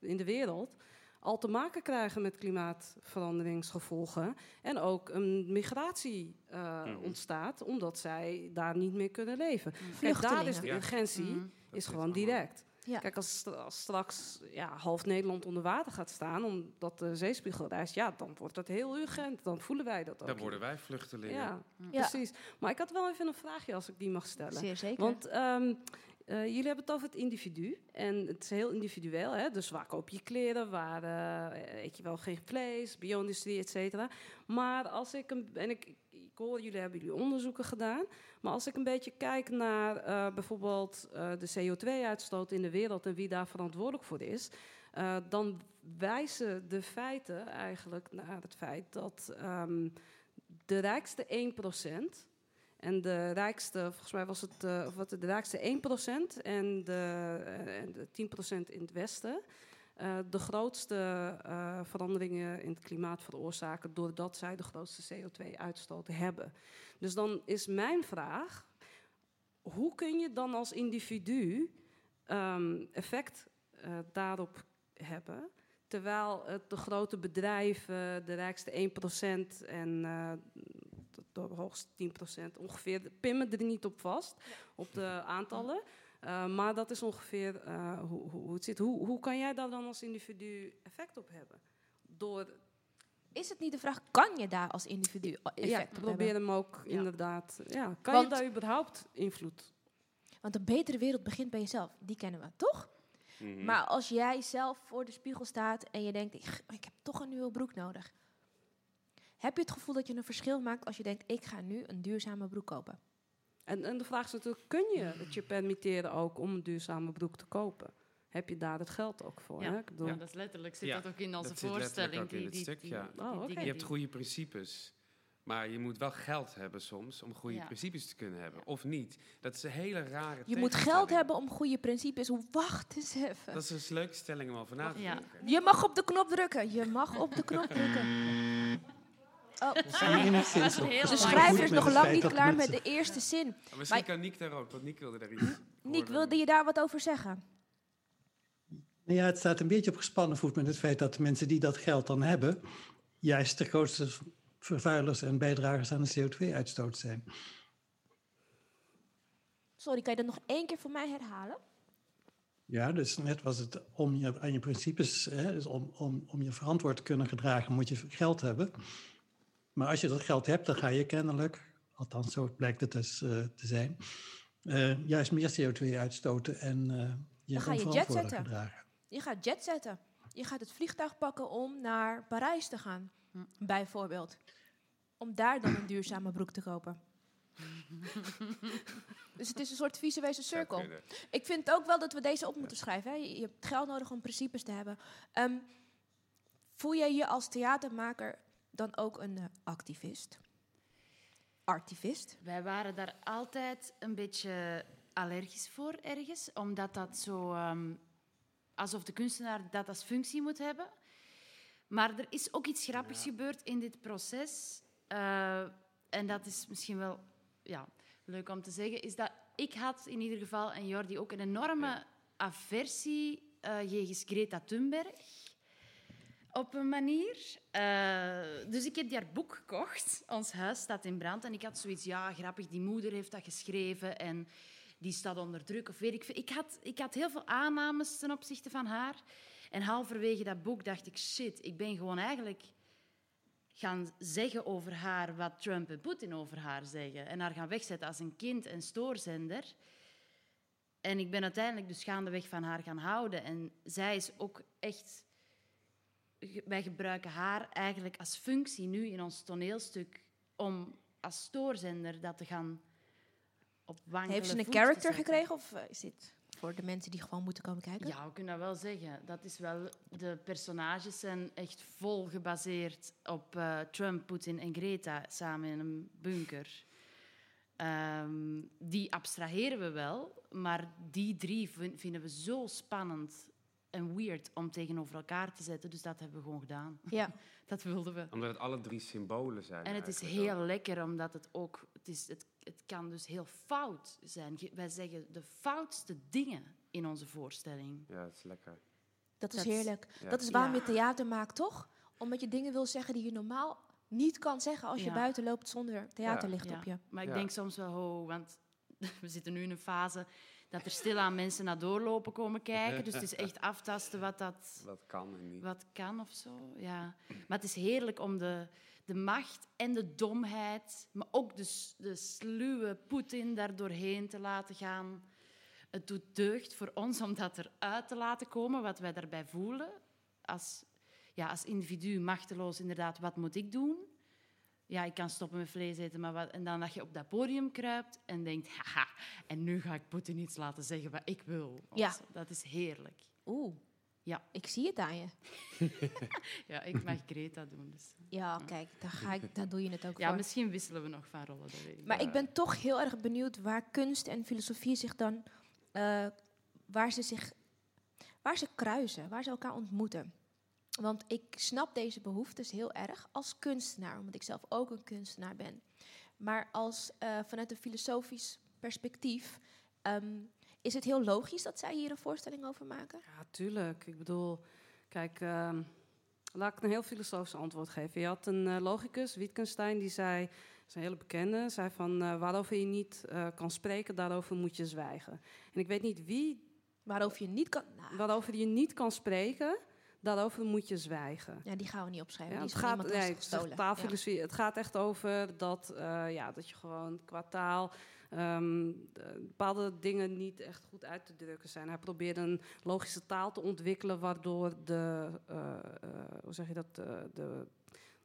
in de wereld al te maken krijgen met klimaatveranderingsgevolgen. En ook een migratie eh, Mhm. ontstaat, omdat zij daar niet meer kunnen leven. Kijk, Vluchtelingen. daar is de urgentie Mhm. is gewoon direct. Ja. Kijk, als, als straks ja, half Nederland onder water gaat staan, omdat de zeespiegel rijst, ja, dan wordt dat heel urgent. Dan voelen wij dat ook. Dan worden wij vluchtelingen. Ja, Ja. precies. Maar ik had wel even een vraagje als ik die mag stellen. Zeer zeker. Want ehm, eh, jullie hebben het over het individu. En het is heel individueel. Hè? Dus waar koop je kleren? Waar eh, eet je wel geen vlees? Bio-industrie, et cetera. Maar als ik... Een, en ik, jullie hebben jullie onderzoeken gedaan. Maar als ik een beetje kijk naar eh, bijvoorbeeld eh, de CO2-uitstoot in de wereld... en wie daar verantwoordelijk voor is... eh, dan wijzen de feiten eigenlijk naar het feit dat ehm, de rijkste 1%... En de rijkste, volgens mij was het wat, de rijkste 1% en de, en de 10% in het westen. Eh, de grootste eh, veranderingen in het klimaat veroorzaken doordat zij de grootste CO2-uitstoot hebben. Dus dan is mijn vraag: hoe kun je dan als individu ehm, effect eh, daarop hebben? Terwijl het de grote bedrijven, de rijkste 1% en de, de hoogste 10% ongeveer, pimmen er niet op vast, op de aantallen. Uh, maar dat is ongeveer uh, hoe, hoe, het zit. Hoe, hoe kan jij daar dan als individu effect op hebben? Door is het niet de vraag, kan je daar als individu effect ja, op probeer hebben? hem ook Ja. inderdaad. Ja, kan Want- je daar überhaupt invloed? Want een betere wereld begint bij jezelf. Die kennen we, toch? Mhm. Maar als jij zelf voor de spiegel staat en je denkt, ik, ik heb toch een nieuwe broek nodig. Heb je het gevoel dat je een verschil maakt als je denkt, ik ga nu een duurzame broek kopen? En, en de vraag is natuurlijk, kun je het je permitteren ook om een duurzame broek te kopen? Heb je daar het geld ook voor? Ja. Hè? Ik bedoel, Ja, dat is letterlijk, zit Ja, dat ook in onze dat zit letterlijk voorstelling. ook in die, het die, stuk, die- ja. die Oh, Je hebt goede principes. Maar je moet wel geld hebben soms om goede Ja. principes te kunnen hebben. Ja. Of niet. Dat is een hele rare Je moet geld hebben om goede principes. Wacht eens even. Dat is een leuke stelling om over na te Ja. denken. Je mag op de knop drukken. Je mag op de knop drukken. Oh, de schrijver is nog lang niet klaar met de eerste zin. Misschien Maar- kan Niek daar ook, want Niek wilde daar iets Niek, wilde je daar wat over zeggen? Nou ja, het staat een beetje op gespannen voet met het feit dat de mensen die dat geld dan hebben, juist de grootste vervuilers en bijdragers aan de CO2-uitstoot zijn. Sorry, kan je dat nog één keer voor mij herhalen? Ja, dus net was het om je, aan je principes, hè, dus om, om, om je verantwoord te kunnen gedragen, moet je geld hebben. Maar als je dat geld hebt, dan ga je kennelijk, althans zo blijkt het dus eh, te zijn, eh, juist meer CO2 uitstoten en eh je Dan ga je jetsetten. gedragen. Je gaat jetsetten. Je gaat het vliegtuig pakken om naar Parijs te gaan, Hm. bijvoorbeeld. Om daar dan een duurzame broek te kopen. dus het is een soort visuele cirkel. Ik vind ook wel dat we deze op moeten schrijven. Hè. Je, je hebt geld nodig om principes te hebben. Ehm, voel jij je als theatermaker dan ook een eh, activist? Artivist? Wij waren daar altijd een beetje allergisch voor ergens, omdat dat zo ehm, alsof de kunstenaar dat als functie moet hebben. Maar er is ook iets grappigs gebeurd in dit proces. eh, en dat is misschien wel ja, leuk om te zeggen, is dat ik had in ieder geval en Jordi ook een enorme Ja. aversie eh jegens Greta Thunberg. Op een manier. Eh, dus ik heb haar boek gekocht. Ons huis staat in brand. En ik had zoiets, ja, grappig, die moeder heeft dat geschreven en die staat onder druk. Of weet ik. Ik had, ik had heel veel aannames ten opzichte van haar. En halverwege dat boek dacht ik, shit, ik ben gewoon eigenlijk gaan zeggen over haar wat Trump en Poetin over haar zeggen. En haar gaan wegzetten als een kind en stoorzender. En ik ben uiteindelijk dus gaandeweg van haar gaan houden. En zij is ook echt... Wij gebruiken haar eigenlijk als functie nu in ons toneelstuk om als stoorzender dat te gaan op Heeft ze een character gekregen of eh, is dit voor de mensen die gewoon moeten komen kijken? Ja, we kunnen dat wel zeggen. Dat is wel, de personages zijn echt vol gebaseerd op eh, Trump, Poetin en Greta samen in een bunker. Ehm, die abstraheren we wel, maar die drie vin- vinden we zo spannend en weird om tegenover elkaar te zetten. Dus dat hebben we gewoon gedaan. Ja. Dat wilden we. Omdat het alle drie symbolen zijn. En het is heel lekker, omdat het ook... Het, is, het, het kan dus heel fout zijn. Wij zeggen de foutste dingen in onze voorstelling. Ja, het is lekker. Dat is Dat heerlijk. Ja. Dat is waarom je theater maakt, toch? Omdat je dingen wil zeggen die je normaal niet kan zeggen als je Ja. buiten loopt zonder theaterlicht Ja, op je. Maar ik Ja. denk soms wel, ho, want we zitten nu in een fase dat er stilaan mensen naar doorlopen komen kijken. Dus het is echt aftasten wat dat Wat kan en niet. wat kan of zo. Ja. Maar het is heerlijk om de, de macht en de domheid, maar ook de, de sluwe Poetin daar doorheen te laten gaan. Het doet deugd voor ons om dat eruit te laten komen, wat wij daarbij voelen. Als, ja, als individu machteloos, inderdaad, wat moet ik doen? Ja, ik kan stoppen met vlees eten, maar wat, en dan dat je op dat podium kruipt en denkt, haha, en nu ga ik Poetin iets laten zeggen wat ik wil. Ja. Dat is heerlijk. Oeh. Ja. Ik zie het aan je. Ja, ik mag Greta doen. Dus. Ja, kijk, daar, ga ik, daar doe je het ook Ja, voor. misschien wisselen we nog van rollen. Dat weet ik Maar ik ben toch heel erg benieuwd waar kunst en filosofie zich dan... eh, waar ze zich... Waar ze kruisen, waar ze elkaar ontmoeten. Want ik snap deze behoeftes heel erg als kunstenaar, omdat ik zelf ook een kunstenaar ben. Maar als, eh, vanuit een filosofisch perspectief ehm, is het heel logisch dat zij hier een voorstelling over maken. Ja, tuurlijk. Ik bedoel, kijk, ehm, laat ik een heel filosofisch antwoord geven. Je had een eh, logicus, Wittgenstein, die zei, dat is een hele bekende, zei van eh, waarover je niet kan spreken, daarover moet je zwijgen. En ik weet niet wie, Waarover je niet kan. Nou, waarover je niet kan spreken, daarover moet je zwijgen. ja, die gaan we niet opschrijven. Ja, die het, gaat, nee, gestolen. Ja. het gaat echt over dat, eh, ja, dat je gewoon qua taal ehm, de- bepaalde dingen niet echt goed uit te drukken zijn. Hij probeert een logische taal te ontwikkelen waardoor de, eh, eh, hoe zeg je dat, de,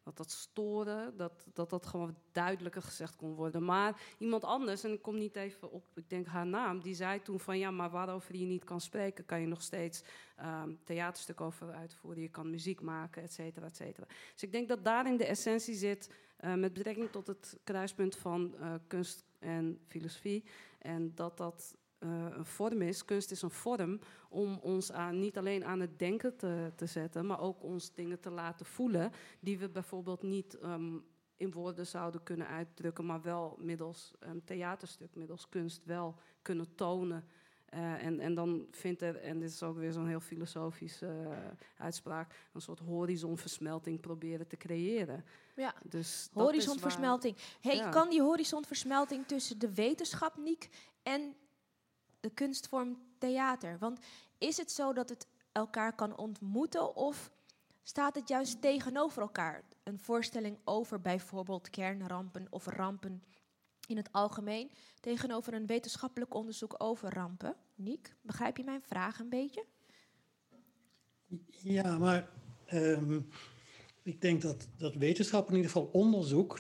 dat dat storen, dat, dat dat gewoon duidelijker gezegd kon worden. Maar iemand anders, en ik kom niet even op, ik denk haar naam, die zei toen van ja, maar waarover je niet kan spreken, kan je nog steeds ehm theaterstuk over uitvoeren, je kan muziek maken, et cetera, et cetera. Dus ik denk dat daarin de essentie zit eh, met betrekking tot het kruispunt van eh, kunst en filosofie. En dat dat een vorm is, kunst is een vorm om ons aan, niet alleen aan het denken te, te zetten, maar ook ons dingen te laten voelen die we bijvoorbeeld niet ehm, in woorden zouden kunnen uitdrukken, maar wel middels een theaterstuk, middels kunst wel kunnen tonen. Eh, en, en dan vindt er, en dit is ook weer zo'n heel filosofische eh, uitspraak, een soort horizonversmelting proberen te creëren. Ja. Dus Horizonversmelting. Hey, Ja. kan die horizonversmelting tussen de wetenschap, Niek, en de kunstvorm theater? Want is het zo dat het elkaar kan ontmoeten of staat het juist tegenover elkaar? Een voorstelling over bijvoorbeeld kernrampen of rampen in het algemeen tegenover een wetenschappelijk onderzoek over rampen. Niek, begrijp je mijn vraag een beetje? Ja, maar ehm, ik denk dat, dat wetenschap, in ieder geval onderzoek,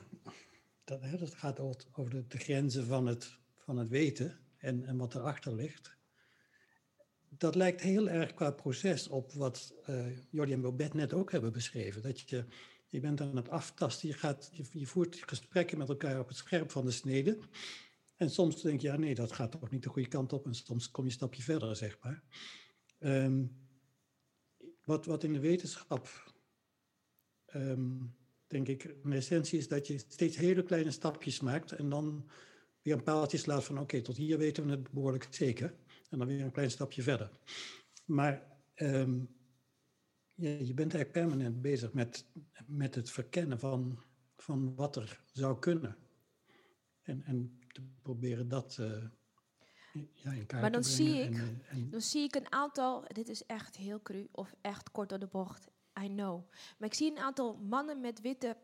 dat, hè, dat gaat over, de, de grenzen van het, van het weten en, en wat erachter ligt. Dat lijkt heel erg qua proces op wat eh Jordi en Bobet net ook hebben beschreven. Dat je, je bent aan het aftasten, je, gaat, je, voert gesprekken met elkaar op het scherp van de snede. En soms denk je, ja nee, dat gaat toch niet de goede kant op. En soms kom je een stapje verder, zeg maar. Ehm, wat, wat in de wetenschap, ehm, denk ik, in essentie is dat je steeds hele kleine stapjes maakt en dan weer een paaltje slaat van oké, tot hier weten we het behoorlijk zeker. En dan weer een klein stapje verder. Maar ehm, je, je bent eigenlijk permanent bezig met, met het verkennen van, van wat er zou kunnen. En, en te proberen dat eh, ja, in kaart Maar dan te zie ik- En, en, Dan zie ik een aantal, dit is echt heel cru of echt kort door de bocht, I know. Maar ik zie een aantal mannen met witte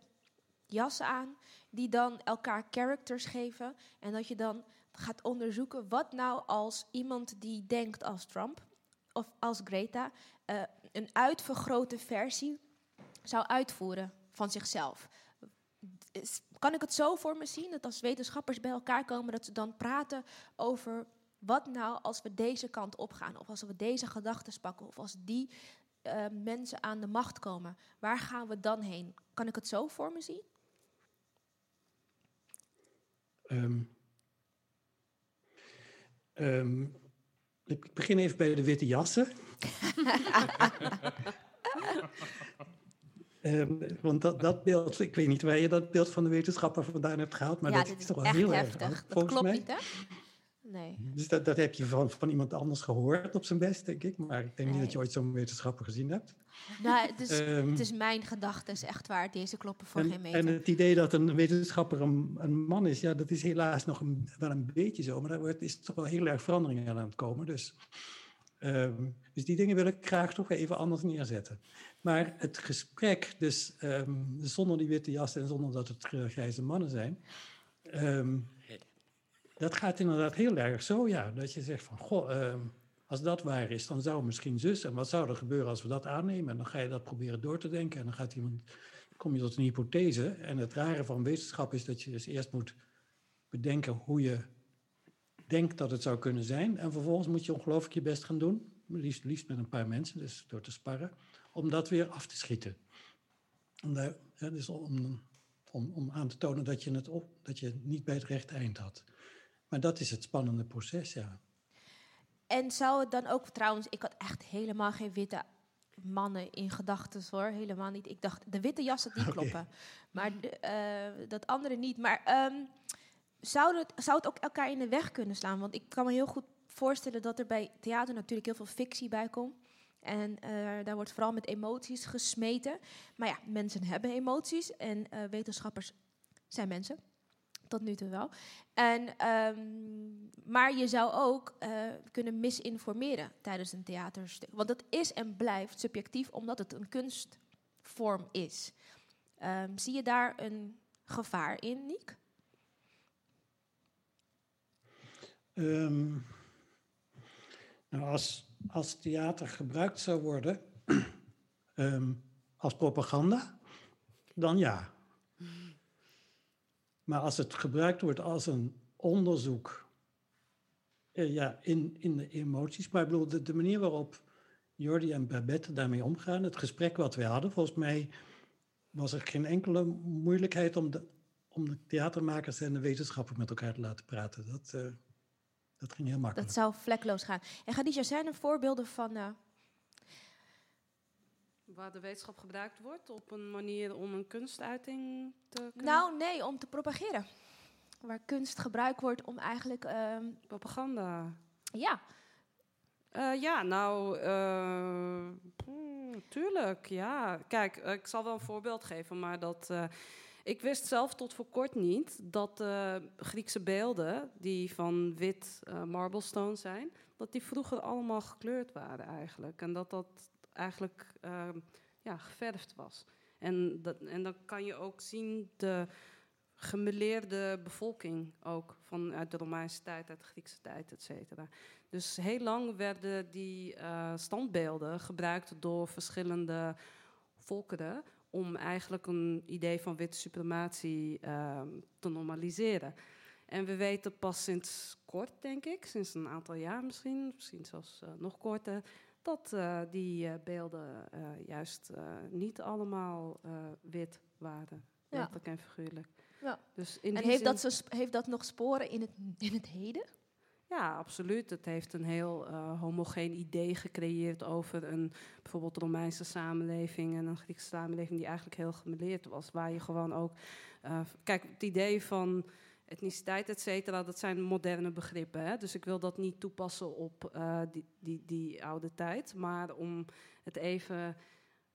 jassen aan, die dan elkaar characters geven. En dat je dan gaat onderzoeken wat nou als iemand die denkt als Trump of als Greta eh, een uitvergrote versie zou uitvoeren van zichzelf. Kan ik het zo voor me zien dat als wetenschappers bij elkaar komen, dat ze dan praten over wat nou als we deze kant op gaan, of als we deze gedachten pakken, of als die eh, mensen aan de macht komen, waar gaan we dan heen? Kan ik het zo voor me zien? Ehm, ehm, ik begin even bij de witte jassen. Ehm, want dat, dat beeld, ik weet niet waar je dat beeld van de wetenschapper vandaan hebt gehaald, maar ja, dat is toch wel heel erg heftig. dat volgens klopt mij. niet, hè? Nee. Dus dat, dat heb je van, van iemand anders gehoord op zijn best, denk ik. Maar ik denk niet dat je ooit zo'n wetenschapper gezien hebt. Nou, het is, Ehm, het is mijn gedachte, is echt waar. Deze kloppen voor geen en, meter. en het idee dat een wetenschapper een, een man is, ja, dat is helaas nog een, wel een beetje zo. Maar daar wordt, is toch wel heel erg verandering aan het komen. Dus, ehm, dus die dingen wil ik graag toch even anders neerzetten. Maar het gesprek, dus ehm, zonder die witte jas en zonder dat het eh, grijze mannen zijn, dat gaat inderdaad heel erg zo, ja. Dat je zegt van, goh, ehm, als dat waar is, dan zou misschien zus. En wat zou er gebeuren als we dat aannemen? En dan ga je dat proberen door te denken. En dan gaat iemand, kom je tot een hypothese. En het rare van wetenschap is dat je dus eerst moet bedenken hoe je denkt dat het zou kunnen zijn. En vervolgens moet je ongelooflijk je best gaan doen. Liefst, liefst met een paar mensen, dus door te sparren. Om dat weer af te schieten. Om, daar, hè, dus om, om, om aan te tonen dat je, het op, dat je het niet bij het rechte eind had. Maar dat is het spannende proces, ja. En zou het dan ook, trouwens, ik had echt helemaal geen witte mannen in gedachten hoor, helemaal niet. Ik dacht, de witte jassen die kloppen, maar de, eh, dat andere niet. Maar ehm, zou, het, zou het ook elkaar in de weg kunnen slaan? Want ik kan me heel goed voorstellen dat er bij theater natuurlijk heel veel fictie bij komt. En eh, daar wordt vooral met emoties gesmeten. Maar ja, mensen hebben emoties en eh, wetenschappers zijn mensen. Tot nu toe wel. En, ehm, maar je zou ook eh, kunnen misinformeren tijdens een theaterstuk. Want dat is en blijft subjectief, omdat het een kunstvorm is. Ehm, zie je daar een gevaar in, Niek? Ehm, nou, als, als theater gebruikt zou worden als propaganda, dan ja. Maar als het gebruikt wordt als een onderzoek eh, ja, in, in de emoties, maar ik bedoel, de, manier waarop Jordi en Babette daarmee omgaan, het gesprek wat wij hadden, volgens mij was er geen enkele moeilijkheid om de, om de theatermakers en de wetenschappers met elkaar te laten praten. Dat, eh, dat ging heel makkelijk. Dat zou vlekloos gaan. En Khadija, zijn er voorbeelden van... eh, Waar de wetenschap gebruikt wordt op een manier om een kunstuiting te kunnen... Nou, nee, om te propageren. Waar kunst gebruikt wordt om eigenlijk... ehm, Propaganda. ja, Eh, ja, nou, eh, hmm, tuurlijk, ja. Kijk, ik zal wel een voorbeeld geven, maar dat... eh, ik wist zelf tot voor kort niet dat Griekse beelden, die van wit eh marble stone zijn, dat die vroeger allemaal gekleurd waren eigenlijk. En dat dat eigenlijk eh, ja, geverfd was. En, dat, en dan kan je ook zien de gemeleerde bevolking ook vanuit de Romeinse tijd, uit de Griekse tijd, et cetera. Dus heel lang werden die eh, standbeelden gebruikt door verschillende volkeren om eigenlijk een idee van witte suprematie ehm, te normaliseren. En we weten pas sinds kort, denk ik, sinds een aantal jaar misschien, misschien zelfs eh, nog korter, dat eh, die eh, beelden eh, juist niet allemaal wit waren, Ja. letterlijk en figuurlijk. Ja. Dus in en heeft zin- dat, heeft dat nog sporen in het, in het heden? ja, absoluut. Het heeft een heel homogeen idee gecreëerd over een bijvoorbeeld Romeinse samenleving en een Griekse samenleving die eigenlijk heel gemeleerd was. Waar je gewoon ook. kijk, het idee van etniciteit, et cetera, dat zijn moderne begrippen. Hè? Dus ik wil dat niet toepassen op eh, die, die, die oude tijd. Maar om het even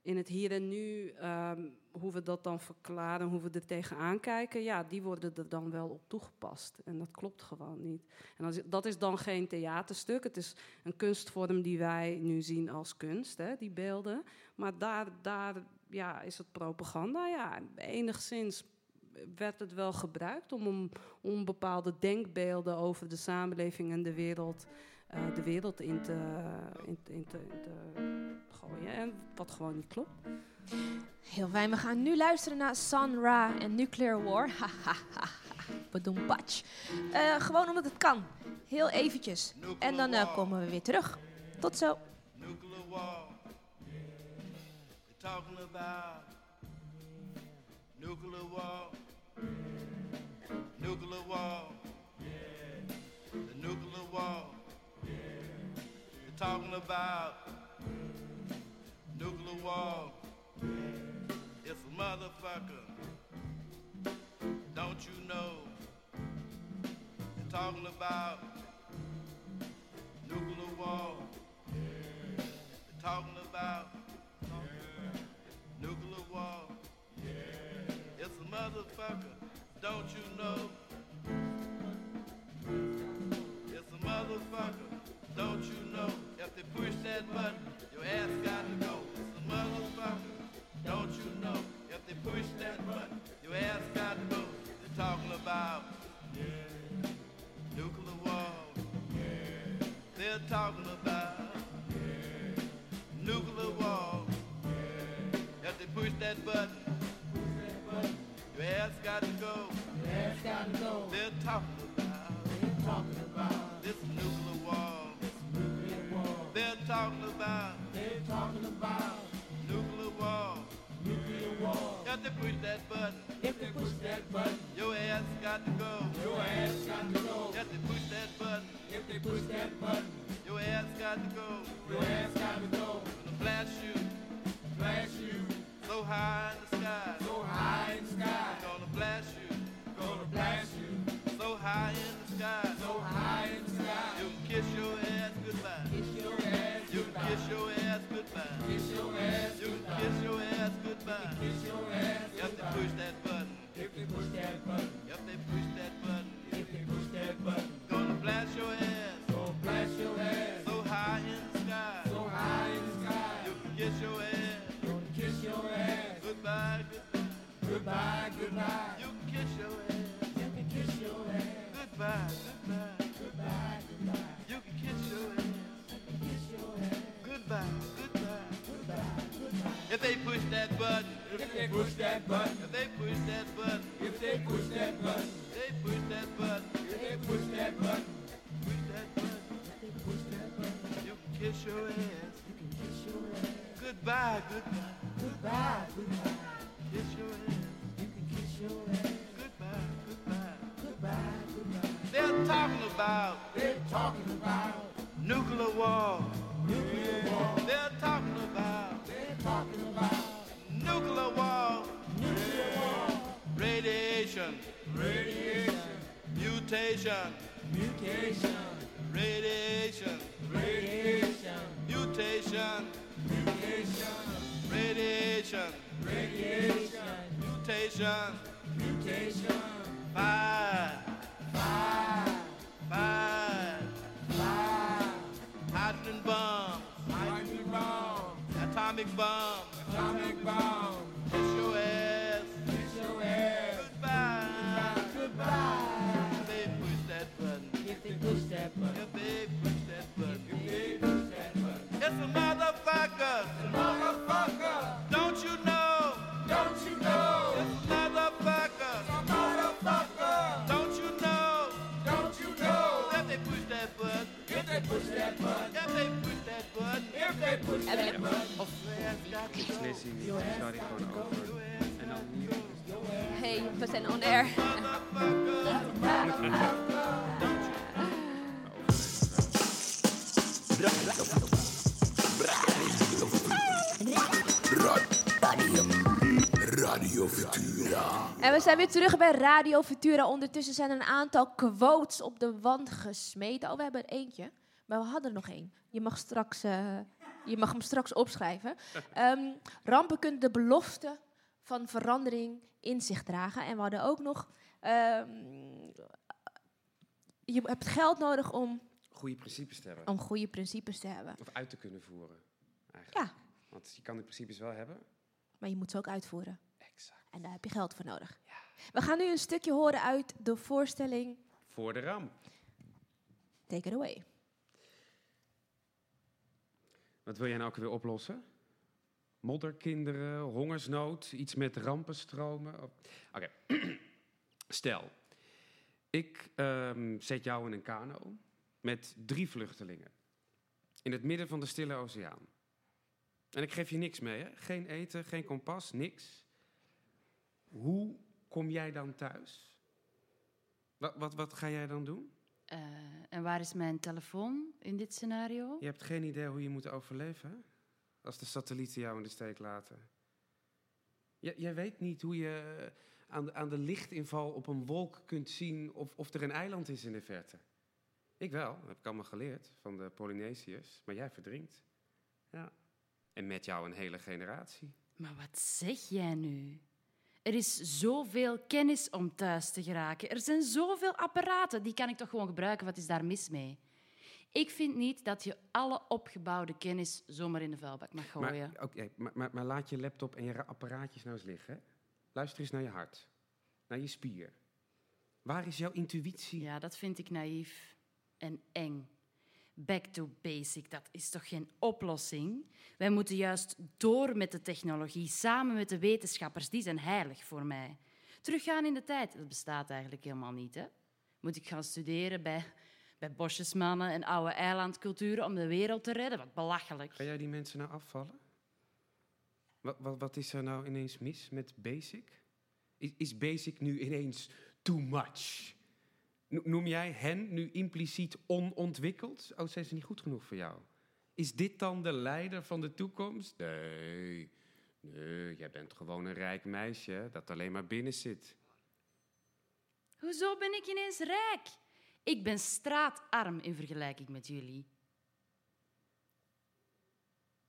in het hier en nu, ehm, hoe we dat dan verklaren, hoe we er tegenaan kijken, ja, die worden er dan wel op toegepast. En dat klopt gewoon niet. En dat is dan geen theaterstuk. Het is een kunstvorm die wij nu zien als kunst, hè, die beelden. Maar daar, daar ja, is het propaganda. Ja, enigszins werd het wel gebruikt om, om, om bepaalde denkbeelden over de samenleving en de wereld, eh, de wereld in te, in, in te, in te gooien. En wat gewoon niet klopt. Heel fijn. We gaan nu luisteren naar Sun Ra en Nuclear War. Badoempatsch. Eh gewoon omdat het kan. Heel eventjes. En dan eh, komen we weer terug. Tot zo. Nuclear war. They're talking about nuclear war. Nuclear war. Yeah. The nuclear war. Yeah. They're talking about nuclear war. Yeah. It's a motherfucker. Don't you know? They're talking about nuclear war. Yeah. They're talking about nuclear war. It's a motherfucker, don't you know? It's a motherfucker, don't you know? If they push that button, your ass got to go. It's a motherfucker, don't you know? If they push that button, your ass got to go. They're talking about nuclear war. They're talking about nuclear war. If they push that button, your ass got to go. They're talking about this nuclear war. They're talking about nuclear war. If they push that button, If they push that button, your ass got to go. your ass got to go. If they push that button, If they push that button, your ass got to go. your ass got to go. Gonna blast you Blast you so high so high in the sky. Gonna blast you Gonna blast you so high in the sky. so high in the sky. You can kiss your ass goodbye. Kiss your ass goodbye. kiss your ass goodbye. Kiss your ass goodbye. push that button. If push that button, have push that button. if push that button, Gonna blast your ass gonna blast your ass so high in the sky. so high in the sky. You can kiss your ass goodbye, goodbye. You can kiss your ass You can kiss your ass goodbye, goodbye. goodbye, goodbye. You can kiss your ass Kiss your ass goodbye, goodbye. goodbye, goodbye. If they push that button, If they push that button, if they push that button, if they push that button, they push that button, if they push that button, push that button. they push that button, You can kiss your ass you can kiss your ass goodbye, goodbye. goodbye, goodbye. about. They're talking about nuclear war. Nuclear war. They're talking about. They're talking about nuclear war. Nuclear war. Radiation. Radiation. Mutation. Mutation. Radiation. Radiation. Mutation. Mutation. Radiation. Radiation. Mutation. Mutation. Fire. Bomb, atomic bomb, atomic bomb, SOS, SOS, goodbye, goodbye. If they push that button, If they push that button, if they push that button, if they push that button, it's a motherfucker, motherfucker, Of over. En dan. Hey, we zijn on air. Radio Futura. En we zijn weer terug bij Radio Futura. Ondertussen zijn er een aantal quotes op de wand gesmeten. Oh, we hebben er eentje. Maar we hadden er nog één. Je mag, straks, eh, je mag hem straks opschrijven. Ehm, rampen kunnen de belofte van verandering in zich dragen. En we hadden ook nog... ehm, je hebt geld nodig om, Goede principes te hebben. om goede principes te hebben. Of uit te kunnen voeren. Eigenlijk. Ja. Want je kan die principes wel hebben. Maar je moet ze ook uitvoeren. Exact. En daar heb je geld voor nodig. We gaan nu een stukje horen uit de voorstelling Voor de ramp. Take It Away. Wat wil jij nou ook weer oplossen? Modderkinderen, hongersnood, iets met rampenstromen? Oh, Oké. Stel, ik ehm, zet jou in een kano met drie vluchtelingen. In het midden van de Stille Oceaan. En ik geef je niks mee, hè? Geen eten, geen kompas, niks. Hoe kom jij dan thuis? Wat, wat, wat ga jij dan doen? Eh, en waar is mijn telefoon in dit scenario? Je hebt geen idee hoe je moet overleven? Als de satellieten jou in de steek laten. J- jij weet niet hoe je aan de, aan de lichtinval op een wolk kunt zien of, of er een eiland is in de verte. Ik wel, dat heb ik allemaal geleerd van de Polynesiërs. Maar jij verdrinkt. Ja. En met jou een hele generatie. Maar wat zeg jij nu? Er is zoveel kennis om thuis te geraken. Er zijn zoveel apparaten, die kan ik toch gewoon gebruiken. Wat is daar mis mee? Ik vind niet dat je alle opgebouwde kennis zomaar in de vuilbak mag gooien. Maar, oké, maar, maar, maar laat je laptop en je ra- apparaatjes nou eens liggen. Luister eens naar je hart. Naar je spier. Waar is jouw intuïtie? Ja, dat vind ik naïef en eng. Back to basic, dat is toch geen oplossing? Wij moeten juist door met de technologie, samen met de wetenschappers, die zijn heilig voor mij. Teruggaan in de tijd, dat bestaat eigenlijk helemaal niet. Hè? Moet ik gaan studeren bij, bij bosjesmannen en oude eilandculturen om de wereld te redden? Wat belachelijk. Ga jij die mensen nou afvallen? Wat, wat, wat is er nou ineens mis met basic? Is, is basic nu ineens too much? No- Noem jij hen nu impliciet onontwikkeld? Oh, zijn ze niet goed genoeg voor jou? Is dit dan de leider van de toekomst? Nee, nee, jij bent gewoon een rijk meisje dat alleen maar binnen zit. Hoezo ben ik ineens rijk? Ik ben straatarm in vergelijking met jullie.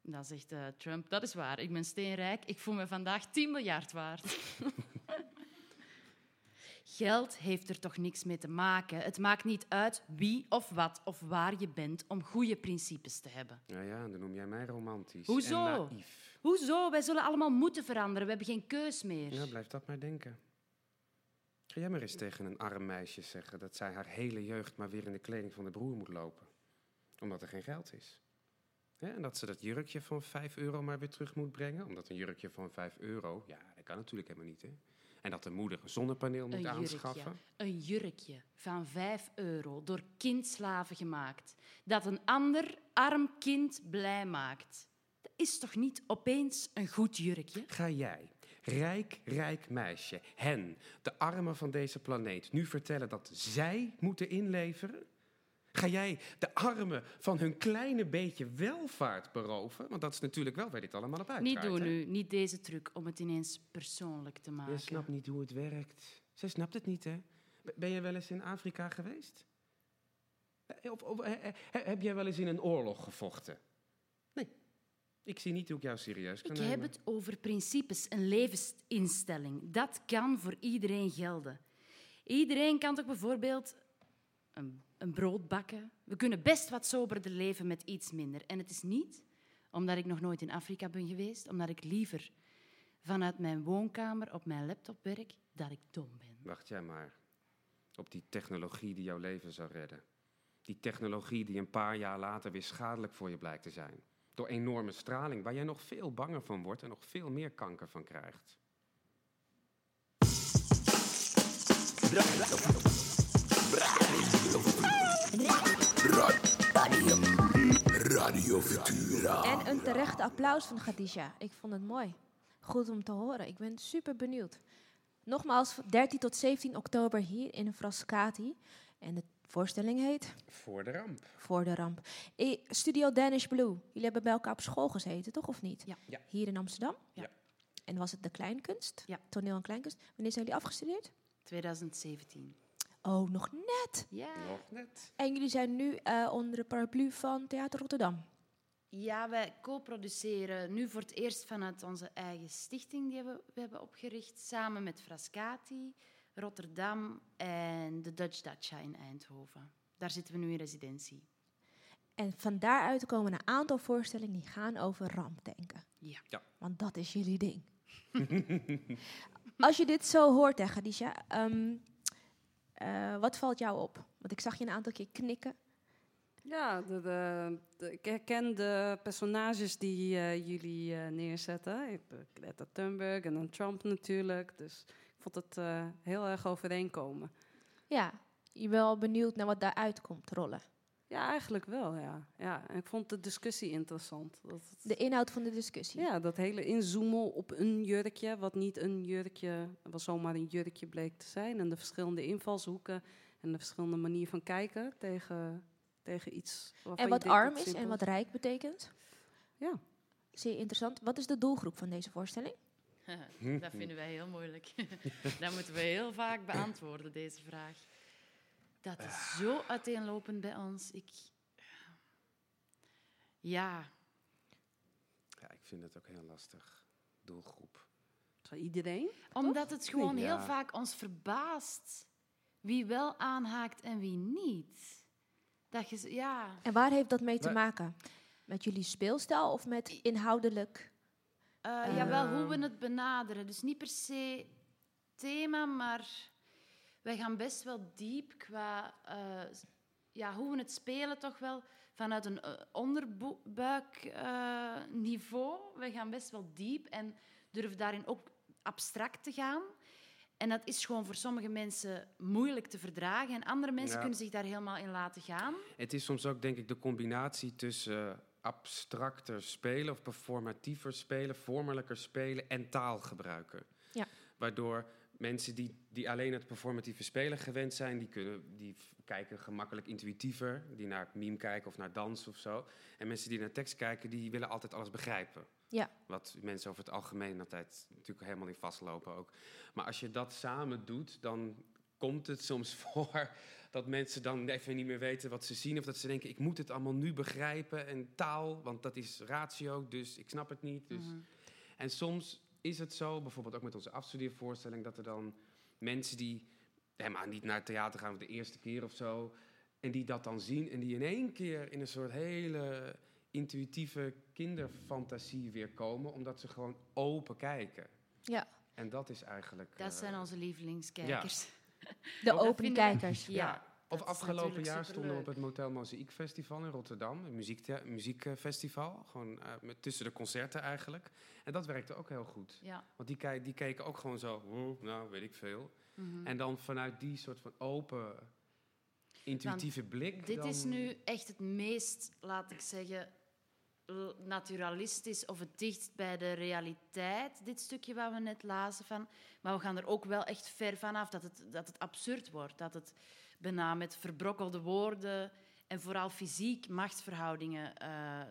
Dan zegt eh, Trump, dat is waar, ik ben steenrijk, ik voel me vandaag 10 miljard waard. Geld heeft er toch niks mee te maken. Het maakt niet uit wie of wat of waar je bent om goede principes te hebben. Ja, ja, dan noem jij mij romantisch Hoezo? en naïef. Hoezo? Wij zullen allemaal moeten veranderen. We hebben geen keus meer. Ja, blijf dat maar denken. Ga jij maar eens tegen een arm meisje zeggen dat zij haar hele jeugd maar weer in de kleding van de broer moet lopen. Omdat er geen geld is. En dat ze dat jurkje van 5 euro maar weer terug moet brengen. Omdat een jurkje van 5 euro, ja, dat kan natuurlijk helemaal niet. Hè? En dat de moeder een zonnepaneel moet Een jurkje. aanschaffen. Een jurkje van 5 euro door kindslaven gemaakt. Dat een ander arm kind blij maakt. Dat is toch niet opeens een goed jurkje? Ga jij, rijk, rijk meisje, hen, de armen van deze planeet, nu vertellen dat zij moeten inleveren? Ga jij de armen van hun kleine beetje welvaart beroven? Want dat is natuurlijk wel waar dit allemaal op uitdraait. Niet doen hè? nu, niet deze truc om het ineens persoonlijk te maken. Je snapt niet hoe het werkt. Zij snapt het niet, hè? Ben je wel eens in Afrika geweest? Eh, Of, of, eh, eh, heb jij wel eens in een oorlog gevochten? Nee. Ik zie niet hoe ik jou serieus kan Ik nemen. heb het over principes, een levensinstelling. Dat kan voor iedereen gelden. Iedereen kan toch bijvoorbeeld een, een brood bakken. We kunnen best wat soberder leven met iets minder. En het is niet omdat ik nog nooit in Afrika ben geweest, omdat ik liever vanuit mijn woonkamer op mijn laptop werk, dat ik dom ben. Wacht jij maar op die technologie die jouw leven zou redden. Die technologie die een paar jaar later weer schadelijk voor je blijkt te zijn. Door enorme straling, waar jij nog veel banger van wordt en nog veel meer kanker van krijgt. Radio, Radio Futura. En een terecht applaus van Khadija. Ik vond het mooi. Goed om te horen. Ik ben super benieuwd. Nogmaals, 13 tot 17 oktober hier in Frascati. En de voorstelling heet Voor de ramp. Voor de Ramp. Eh, Studio Danish Blue. Jullie hebben bij elkaar op school gezeten, toch of niet? Ja. Ja. Hier in Amsterdam? Ja. En was het de kleinkunst? Ja. Toneel en kleinkunst. Wanneer zijn jullie afgestudeerd? 2017. Oh, nog net. Ja. Nog net. En jullie zijn nu eh, onder de paraplu van Theater Rotterdam. Ja, wij co-produceren nu voor het eerst vanuit onze eigen stichting die we, we hebben opgericht, samen met Frascati, Rotterdam en de Dutch Dacha in Eindhoven. Daar zitten we nu in residentie. En van daaruit komen een aantal voorstellingen die gaan over rampdenken. Ja. Ja. Want dat is jullie ding. Als je dit zo hoort, hè, Khadija, ehm, eh, wat valt jou op? Want ik zag je een aantal keer knikken. Ja, de, de, de- ik herken de personages die eh, jullie eh, neerzetten. Ik heb, Greta Thunberg en dan Trump natuurlijk. Dus ik vond het heel erg overeenkomen. Ja, je bent wel benieuwd naar wat daaruit komt rollen. Ja, eigenlijk wel, ja. ja. En ik vond de discussie interessant. Dat het- De inhoud van de discussie. ja, dat hele inzoomen op een jurkje, wat niet een jurkje, wat zomaar een jurkje bleek te zijn. En de verschillende invalshoeken en de verschillende manier van kijken tegen, tegen iets. En wat arm is en wat rijk betekent. Ja. Zeer interessant. Wat is de doelgroep van deze voorstelling? Dat vinden wij heel moeilijk. Dat moeten we heel vaak beantwoorden, deze vraag. Dat is zo uiteenlopend bij ons. Ik... Ja, Ja, ik vind het ook heel lastig. Doelgroep. Zo iedereen? omdat het gewoon Ja. heel vaak ons verbaast wie wel aanhaakt en wie niet. Dat je, ja, En waar heeft dat mee te maken? Met jullie speelstijl of met inhoudelijk? Eh, jawel, hoe we Ehm. het benaderen. Dus niet per se thema, maar wij gaan best wel diep qua eh, ja, hoe we het spelen, toch wel vanuit een uh, onderbuikniveau. we gaan best wel diep en durven daarin ook abstract te gaan. En dat is gewoon voor sommige mensen moeilijk te verdragen. En andere mensen Ja. kunnen zich daar helemaal in laten gaan. Het is soms ook, denk ik, de combinatie tussen eh, abstracter spelen of performatiever spelen, vormelijker spelen en taal gebruiken. Ja. Waardoor mensen die, die alleen het performatieve spelen gewend zijn, die, kunnen, die kijken gemakkelijk intuïtiever, die naar meme kijken of naar dans of zo. En mensen die naar tekst kijken, die willen altijd alles begrijpen. Ja. Wat mensen over het algemeen altijd natuurlijk helemaal in vastlopen ook. Maar als je dat samen doet, dan komt het soms voor dat mensen dan even niet meer weten wat ze zien. Of dat ze denken, ik moet het allemaal nu begrijpen. En taal, want dat is ratio, dus ik snap het niet. Dus. Mhm. En soms is het zo, bijvoorbeeld ook met onze afstudeervoorstelling... dat er dan mensen die helemaal niet naar het theater gaan... voor de eerste keer of zo... en die dat dan zien en die in één keer in een soort hele intuïtieve kinderfantasie weer komen... omdat ze gewoon open kijken. Ja, En dat is eigenlijk... Dat eh, zijn onze lievelingskijkers. de open kijkers. Ja. Of afgelopen jaar stonden we op het Motel Mozaïek Festival in Rotterdam. Een muziekthea- muziekfestival. Gewoon eh, met, tussen de concerten eigenlijk. En dat werkte ook heel goed. Ja. Want die, die keken ook gewoon zo, "Oh, nou weet ik veel. Mhm. En dan vanuit die soort van open, intuïtieve blik. Dit is nu echt het meest, laat ik zeggen, naturalistisch of het dichtst bij de realiteit, dit stukje wat we net lazen van. Maar we gaan er ook wel echt ver vanaf dat het, dat het absurd wordt. Dat het bijna met verbrokkelde woorden en vooral fysiek machtsverhoudingen eh,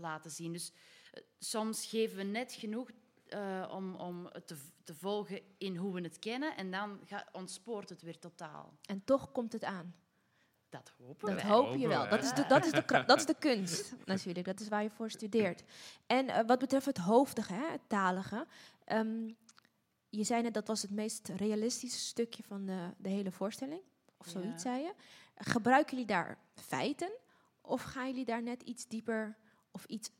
laten zien. Dus eh, soms geven we net genoeg eh, om, om het te, te volgen in hoe we het kennen. En dan ga, ontspoort het weer totaal. En toch komt het aan. Dat hopen Dat hoop je wel. we, Dat is, de, dat, is de, dat is de kunst natuurlijk. Dat is waar je voor studeert. En wat betreft het hoofdige, hè, het talige. ehm, je zei net dat was het meest realistische stukje van de, de hele voorstelling. Of Ja. zoiets zei je. Gebruiken jullie daar feiten? Of gaan jullie daar net iets dieper of iets,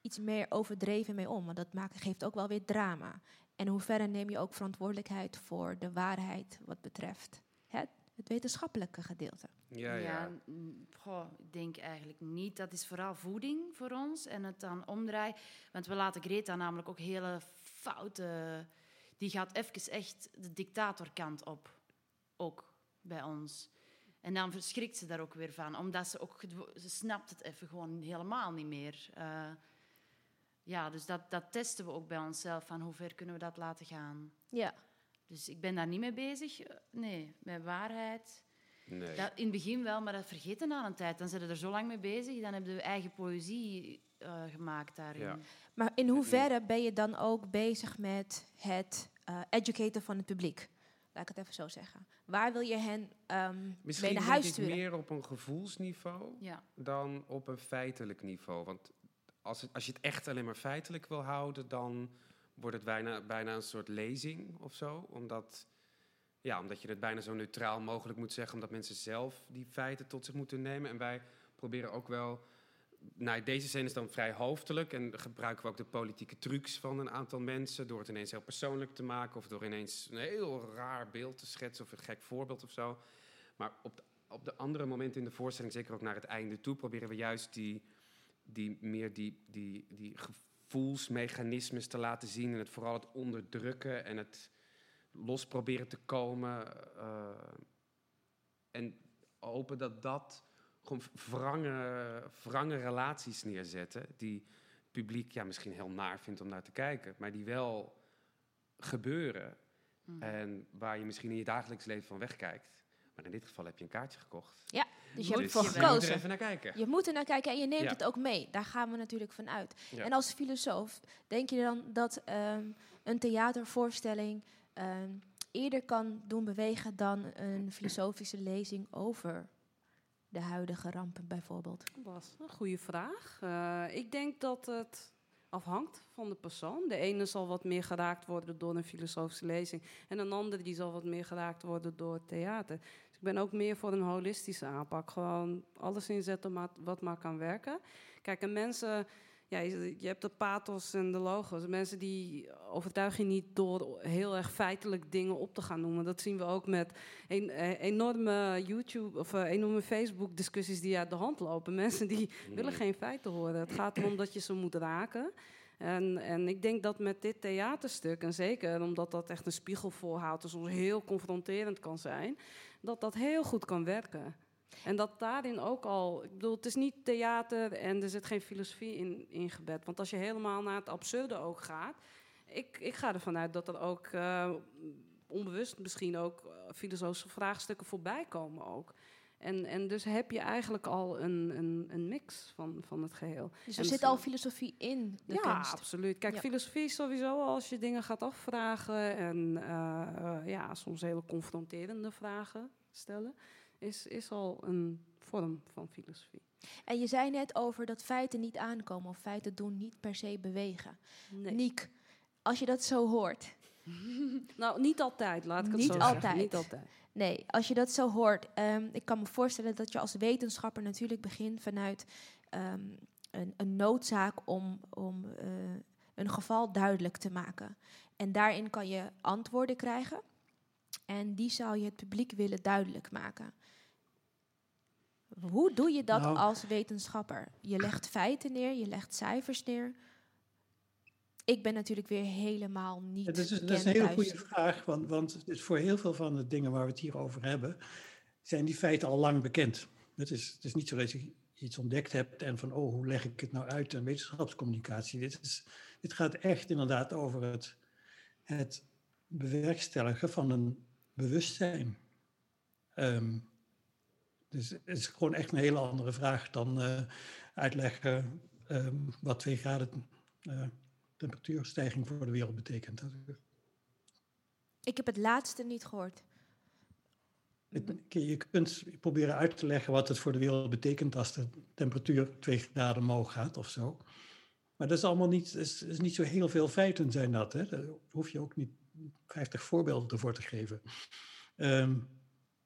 iets meer overdreven mee om? Want dat maakt, geeft ook wel weer drama. En in hoeverre neem je ook verantwoordelijkheid voor de waarheid wat betreft het, het wetenschappelijke gedeelte? Ja, ja. goh, ik denk eigenlijk niet. Dat is vooral voeding voor ons. En het dan omdraaien. Want we laten Greta namelijk ook hele foute... Die gaat even echt de dictatorkant op. Ook bij ons. En dan verschrikt ze daar ook weer van. Omdat ze ook... Ze snapt het even gewoon helemaal niet meer. Eh, ja, dus dat, dat testen we ook bij onszelf. Van hoe ver kunnen we dat laten gaan? Ja. Dus ik ben daar niet mee bezig. eh, Nee, met waarheid. Nee. Dat, in het begin wel, maar dat vergeten na een tijd. Dan zijn we er zo lang mee bezig, dan hebben we eigen poëzie eh, gemaakt daarin. Ja. Maar in hoeverre ben je dan ook bezig met het eh educaten van het publiek? Laat ik het even zo zeggen. Waar wil je hen ehm mee Misschien naar denk huis ik sturen? meer op een gevoelsniveau Ja. dan op een feitelijk niveau. Want als, het, als je het echt alleen maar feitelijk wil houden, dan wordt het bijna, bijna een soort lezing of zo. Omdat, ja, omdat je het bijna zo neutraal mogelijk moet zeggen, omdat mensen zelf die feiten tot zich moeten nemen. En wij proberen ook wel. Nou, deze scène is dan vrij hoofdelijk en gebruiken we ook de politieke trucs van een aantal mensen door het ineens heel persoonlijk te maken of door ineens een heel raar beeld te schetsen of een gek voorbeeld of zo. Maar op de, op de andere momenten in de voorstelling, zeker ook naar het einde toe, proberen we juist die, die meer die, die, gevoelsmechanismes te laten zien en het vooral het onderdrukken en het los proberen te komen. eh, en hopen dat dat gewoon wrange, wrange relaties neerzetten die het publiek ja, misschien heel naar vindt om naar te kijken, maar die wel gebeuren Mhm. en waar je misschien in je dagelijks leven van wegkijkt. Maar in dit geval heb je een kaartje gekocht. Dus je hebt Moet ervoor je moet er gekozen. even naar kijken. Je moet er naar kijken en je neemt Ja. het ook mee. Daar gaan we natuurlijk van uit. Ja. En als filosoof, denk je dan dat ehm, een theatervoorstelling ehm, eerder kan doen bewegen dan een filosofische lezing over de huidige rampen bijvoorbeeld? Is een goede vraag. Eh, ik denk dat het afhangt van de persoon. De ene zal wat meer geraakt worden door een filosofische lezing. En een andere die zal wat meer geraakt worden door theater. Dus ik ben ook meer voor een holistische aanpak. Gewoon alles inzetten wat maar kan werken. Kijk, en mensen... Ja, je, je hebt de pathos en de logos. Mensen die overtuig je niet door heel erg feitelijk dingen op te gaan noemen. Dat zien we ook met een, eh, enorme YouTube of eh, enorme Facebook discussies die uit de hand lopen. Mensen die willen geen feiten horen. Het gaat erom dat je ze moet raken. En, en ik denk dat met dit theaterstuk, en zeker omdat dat echt een spiegel voorhoudt en soms heel confronterend kan zijn, dat dat heel goed kan werken. En dat daarin ook al, ik bedoel, het is niet theater en er zit geen filosofie in ingebed. Want als je helemaal naar het absurde ook gaat, ik, ik ga ervan uit dat er ook eh, onbewust misschien ook eh, filosofische vraagstukken voorbij komen ook. En, en dus heb je eigenlijk al een, een, een mix van, van het geheel. Dus En er zit al filosofie in de ja, kunst. absoluut. Kijk, Ja. filosofie is sowieso als je dingen gaat afvragen en eh, ja, soms hele confronterende vragen stellen, is, is al een vorm van filosofie. En je zei net over dat feiten niet aankomen of feiten doen niet per se bewegen. Nee. Niek, als je dat zo hoort, Nou, niet altijd, laat ik het Niet zo altijd. zeggen. Niet altijd. Nee, als je dat zo hoort, ehm, ik kan me voorstellen dat je als wetenschapper natuurlijk begint vanuit ehm, een, een noodzaak om, om eh, een geval duidelijk te maken. En daarin kan je antwoorden krijgen en die zou je het publiek willen duidelijk maken. Hoe doe je dat Nou. als wetenschapper? Je legt feiten neer, je legt cijfers neer. Ik ben natuurlijk weer helemaal niet dat, is, dat is een hele thuis. goede vraag, want, want voor heel veel van de dingen waar we het hier over hebben, zijn die feiten al lang bekend. Het is, het is niet zo dat je iets ontdekt hebt en van, oh, hoe leg ik het nou uit in wetenschapscommunicatie. Dit, is, dit gaat echt inderdaad over het, het bewerkstelligen van een bewustzijn. Ehm, dus het is gewoon echt een hele andere vraag dan eh, uitleggen ehm, wat twee graden eh, temperatuurstijging voor de wereld betekent. Ik heb het laatste niet gehoord. Het- Je kunt proberen uit te leggen wat het voor de wereld betekent als de temperatuur 2 graden omhoog gaat of zo. Maar dat is allemaal niet, is, is niet zo heel veel feiten zijn dat. Hè? Daar hoef je ook niet 50 voorbeelden ervoor te geven. Ehm,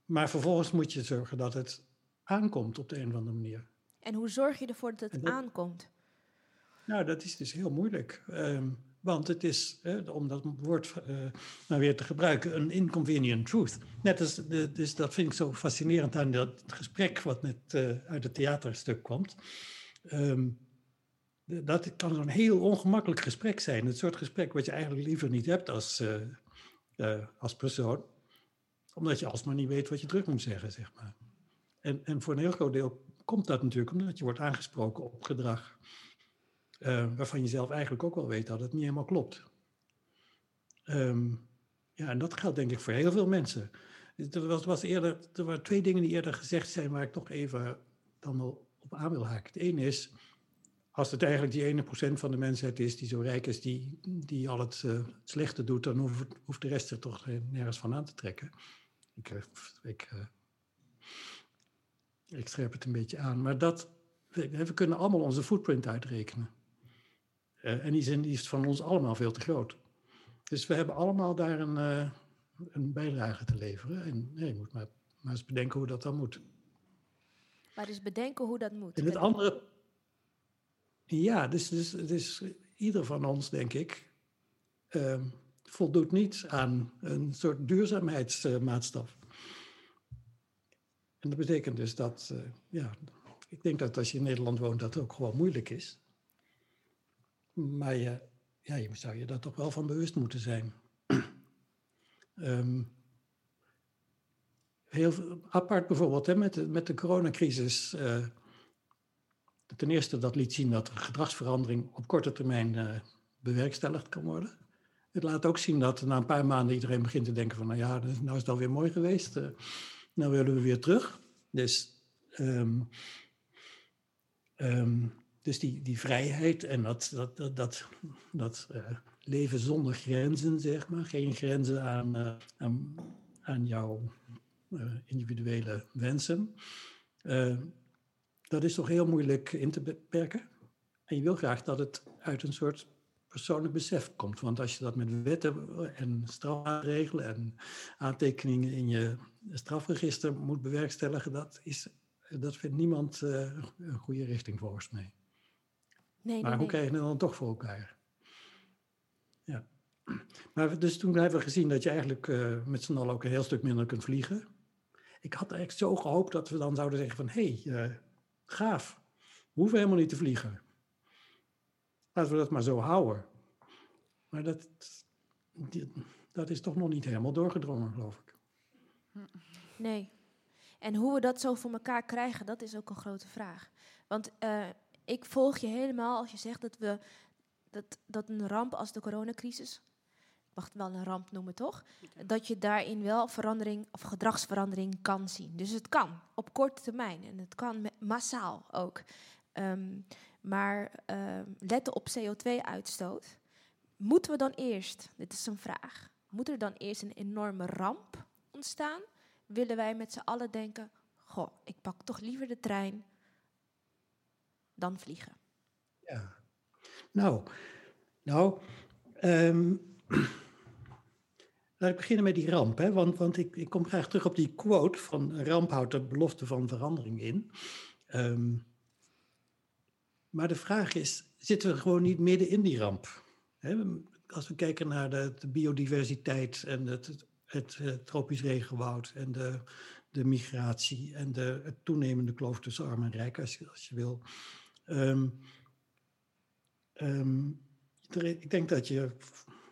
maar vervolgens moet je zorgen dat het aankomt op de een of andere manier. En hoe zorg je ervoor dat het dat- aankomt? Nou, dat is dus heel moeilijk. Ehm, want het is, om dat woord maar weer te gebruiken, een inconvenient truth. Net als, de, dus dat vind ik zo fascinerend aan dat gesprek wat net eh, uit het theaterstuk komt. Ehm, de- dat kan zo'n heel ongemakkelijk gesprek zijn. Het soort gesprek wat je eigenlijk liever niet hebt als, eh, als persoon. Omdat je alsmaar niet weet wat je terug moet zeggen, zeg maar. En, en voor een heel groot deel komt dat natuurlijk omdat je wordt aangesproken op gedrag. eh, waarvan je zelf eigenlijk ook wel weet dat het niet helemaal klopt. Ehm, ja, en dat geldt denk ik voor heel veel mensen. Er, was, eerder, er waren twee dingen die eerder gezegd zijn waar ik toch even dan wel op aan wil haken. Het ene is, als het eigenlijk die ene procent van de mensheid is die zo rijk is, die, die al het, eh, slechte doet, dan hoeft de rest er toch nergens van aan te trekken. Ik, eh, ik, eh, ik scherp het een beetje aan. Maar dat, we, kunnen allemaal onze footprint uitrekenen. Eh, en die, zijn, die is van ons allemaal veel te groot. Dus we hebben allemaal daar een, een bijdrage te leveren. En nee, je moet maar, maar eens bedenken hoe dat dan moet. Maar dus bedenken hoe dat moet. En het andere. Ja, dus, dus, dus ieder van ons, denk ik, ehm, voldoet niet aan een soort duurzaamheidsmaatstaf. En dat betekent dus dat, eh, ja, ik denk dat als je in Nederland woont, dat ook gewoon moeilijk is. Maar je, ja, je zou je daar toch wel van bewust moeten zijn. Ehm, heel apart bijvoorbeeld hè, met, de, met de coronacrisis. eh, ten eerste dat liet zien dat er gedragsverandering op korte termijn eh, bewerkstelligd kan worden. Het laat ook zien dat na een paar maanden iedereen begint te denken van, nou ja, nou is het alweer mooi geweest. eh, nou willen we weer terug. Dus, ehm, ehm, dus die, die vrijheid en dat, dat, dat, dat, eh, leven zonder grenzen, zeg maar. Geen grenzen aan, eh, aan, aan jouw individuele wensen. Dat is toch heel moeilijk in te beperken. En je wil graag dat het uit een soort persoonlijk besef komt. Want als je dat met wetten en strafregelen en aantekeningen in je strafregister moet bewerkstelligen, dat, is, dat vindt niemand eh, een goede richting volgens mij. Nee, Maar nee, hoe nee. krijg je het dan toch voor elkaar? Ja. Maar dus toen hebben we gezien dat je eigenlijk eh, met z'n allen ook een heel stuk minder kunt vliegen. Ik had eigenlijk zo gehoopt dat we dan zouden zeggen van... hé, hey, eh, gaaf, we hoeven helemaal niet te vliegen. Laten we dat maar zo houden. Maar dat, dat is toch nog niet helemaal doorgedrongen, geloof ik. Nee. En hoe we dat zo voor elkaar krijgen, dat is ook een grote vraag. Want eh, ik volg je helemaal als je zegt dat we dat, dat een ramp als de coronacrisis, ik mag het wel een ramp noemen toch, dat je daarin wel verandering of gedragsverandering kan zien. Dus het kan op korte termijn en het kan massaal ook. Ehm, maar ehm, letten op CO2-uitstoot. Moeten we dan eerst, dit is een vraag, moet er dan eerst een enorme ramp ontstaan? willen wij met z'n allen denken: Goh, ik pak toch liever de trein dan vliegen. Ja. Nou, nou ehm, laat ik beginnen met die ramp. Hè? Want, want ik, ik kom graag terug op die quote van ramp houdt de belofte van verandering in. Ehm, maar de vraag is, zitten we gewoon niet midden in die ramp? Als we kijken naar de, biodiversiteit en het, het, tropisch regenwoud en de, de migratie en de het toenemende kloof tussen arm en rijk, als je, als je wil. Ehm, Ehm, ik denk dat je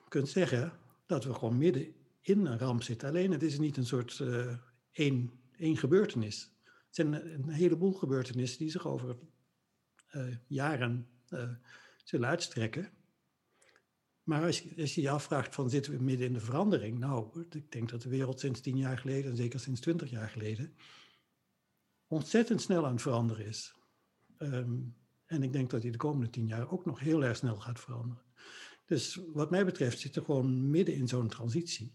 kunt zeggen dat we gewoon midden in een ramp zitten. Alleen het is niet een soort eh, één, één gebeurtenis. Het zijn een, heleboel gebeurtenissen die zich over jaren eh, zullen uitstrekken. Maar als je, als je je afvraagt van zitten we midden in de verandering? Nou, ik denk dat de wereld sinds tien jaar geleden, en zeker sinds twintig jaar geleden, ontzettend snel aan het veranderen is. Ehm, en ik denk dat die de komende tien jaar ook nog heel erg snel gaat veranderen. Dus wat mij betreft zit er gewoon midden in zo'n transitie.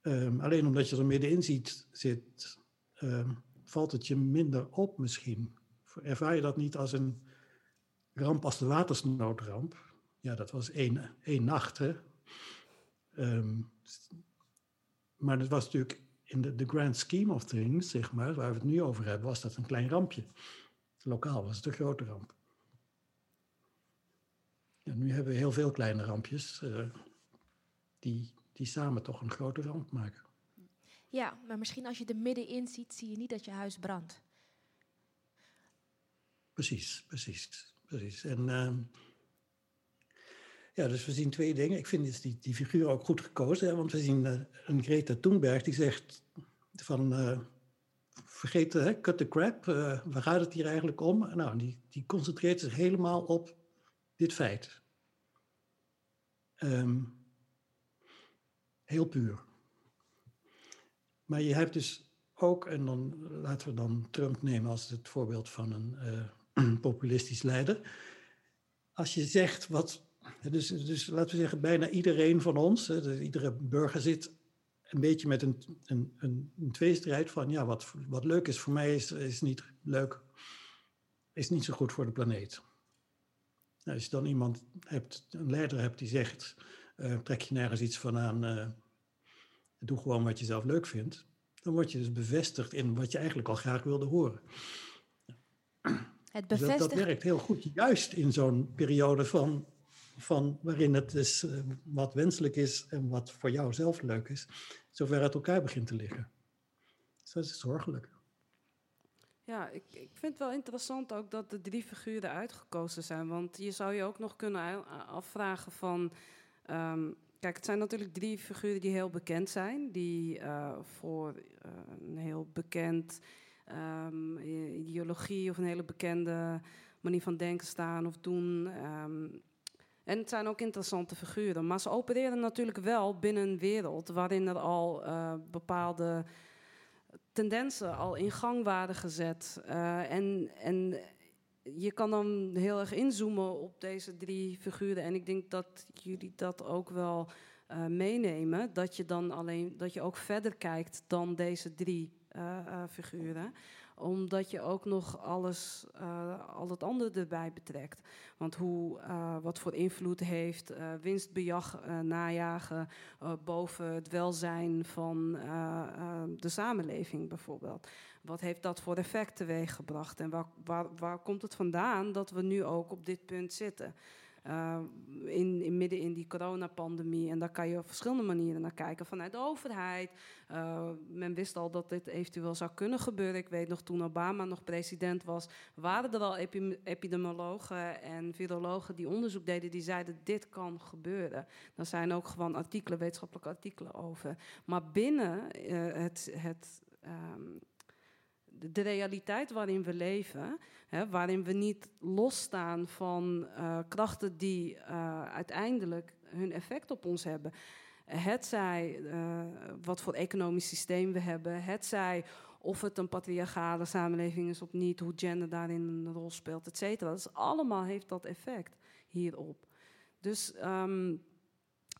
Ehm, alleen omdat je er middenin ziet, zit, ehm, valt het je minder op misschien. Ervaar je dat niet als een ramp als de watersnoodramp? Ja, dat was één, één nacht. Hè? Ehm, maar het was natuurlijk in de, grand scheme of things, zeg maar, waar we het nu over hebben, was dat een klein rampje. Lokaal was het een grote ramp. Ja, nu hebben we heel veel kleine rampjes uh, die, die samen toch een grote ramp maken. Ja, maar misschien als je er middenin ziet, zie je niet dat je huis brandt. Precies, precies, precies. En uh, ja, dus we zien twee dingen. Ik vind dus die, die figuur ook goed gekozen, hè, want we zien uh, een Greta Thunberg die zegt van uh, vergeet, hè, cut the crap, waar gaat het hier eigenlijk om? Nou, die, die concentreert zich helemaal op dit feit. Um, heel puur. Maar je hebt dus ook, en dan laten we dan Trump nemen als het voorbeeld van een populistisch leider. Als je zegt wat, dus, dus laten we zeggen, bijna iedereen van ons, dus iedere burger zit een beetje met een, een, een, een tweestrijd van, ja, wat, wat leuk is voor mij is, is niet leuk, is niet zo goed voor de planeet. Nou, als je dan iemand hebt, een leider hebt die zegt, uh, trek je nergens iets van aan, uh, doe gewoon wat je zelf leuk vindt, dan word je dus bevestigd in wat je eigenlijk al graag wilde horen. Het dus dat, dat, werkt heel goed, juist in zo'n periode van, van waarin het dus uh, wat wenselijk is en wat voor jou zelf leuk is, zover uit elkaar begint te liggen. Dus dat is zorgelijk. Ja, ik, ik vind het wel interessant ook dat de drie figuren uitgekozen zijn. Want je zou je ook nog kunnen afvragen van... Um, kijk, het zijn natuurlijk drie figuren die heel bekend zijn. Die uh, voor uh, een heel bekend um, ideologie of een hele bekende manier van denken staan of doen. Um, en het zijn ook interessante figuren. Maar ze opereren natuurlijk wel binnen een wereld waarin er al uh, bepaalde tendensen al in gang waren gezet. Uh, en, en je kan dan heel erg inzoomen op deze drie figuren. En ik denk dat jullie dat ook wel uh, meenemen. Dat je dan alleen dat je ook verder kijkt dan deze drie figuren omdat je ook nog alles, uh, al het andere erbij betrekt. Want hoe, wat voor invloed heeft winstbejag najagen boven het welzijn van de samenleving bijvoorbeeld? Wat heeft dat voor effect teweeggebracht? En waar, waar, waar komt het vandaan dat we nu ook op dit punt zitten? Uh, in, in, midden in die coronapandemie. En daar kan je op verschillende manieren naar kijken. Vanuit de overheid. Uh, men wist al dat dit eventueel zou kunnen gebeuren. Ik weet nog toen Obama nog president was, waren er al epidemiologen en virologen die onderzoek deden, die zeiden dit kan gebeuren. Daar zijn ook gewoon artikelen, wetenschappelijke artikelen over. Maar binnen uh, het. het um, de realiteit waarin we leven, hè, waarin we niet losstaan van uh, krachten die uh, uiteindelijk hun effect op ons hebben. Het zij uh, wat voor economisch systeem we hebben, het zij of het een patriarchale samenleving is of niet, hoe gender daarin een rol speelt, et cetera. Dus allemaal heeft dat effect hierop. Dus um,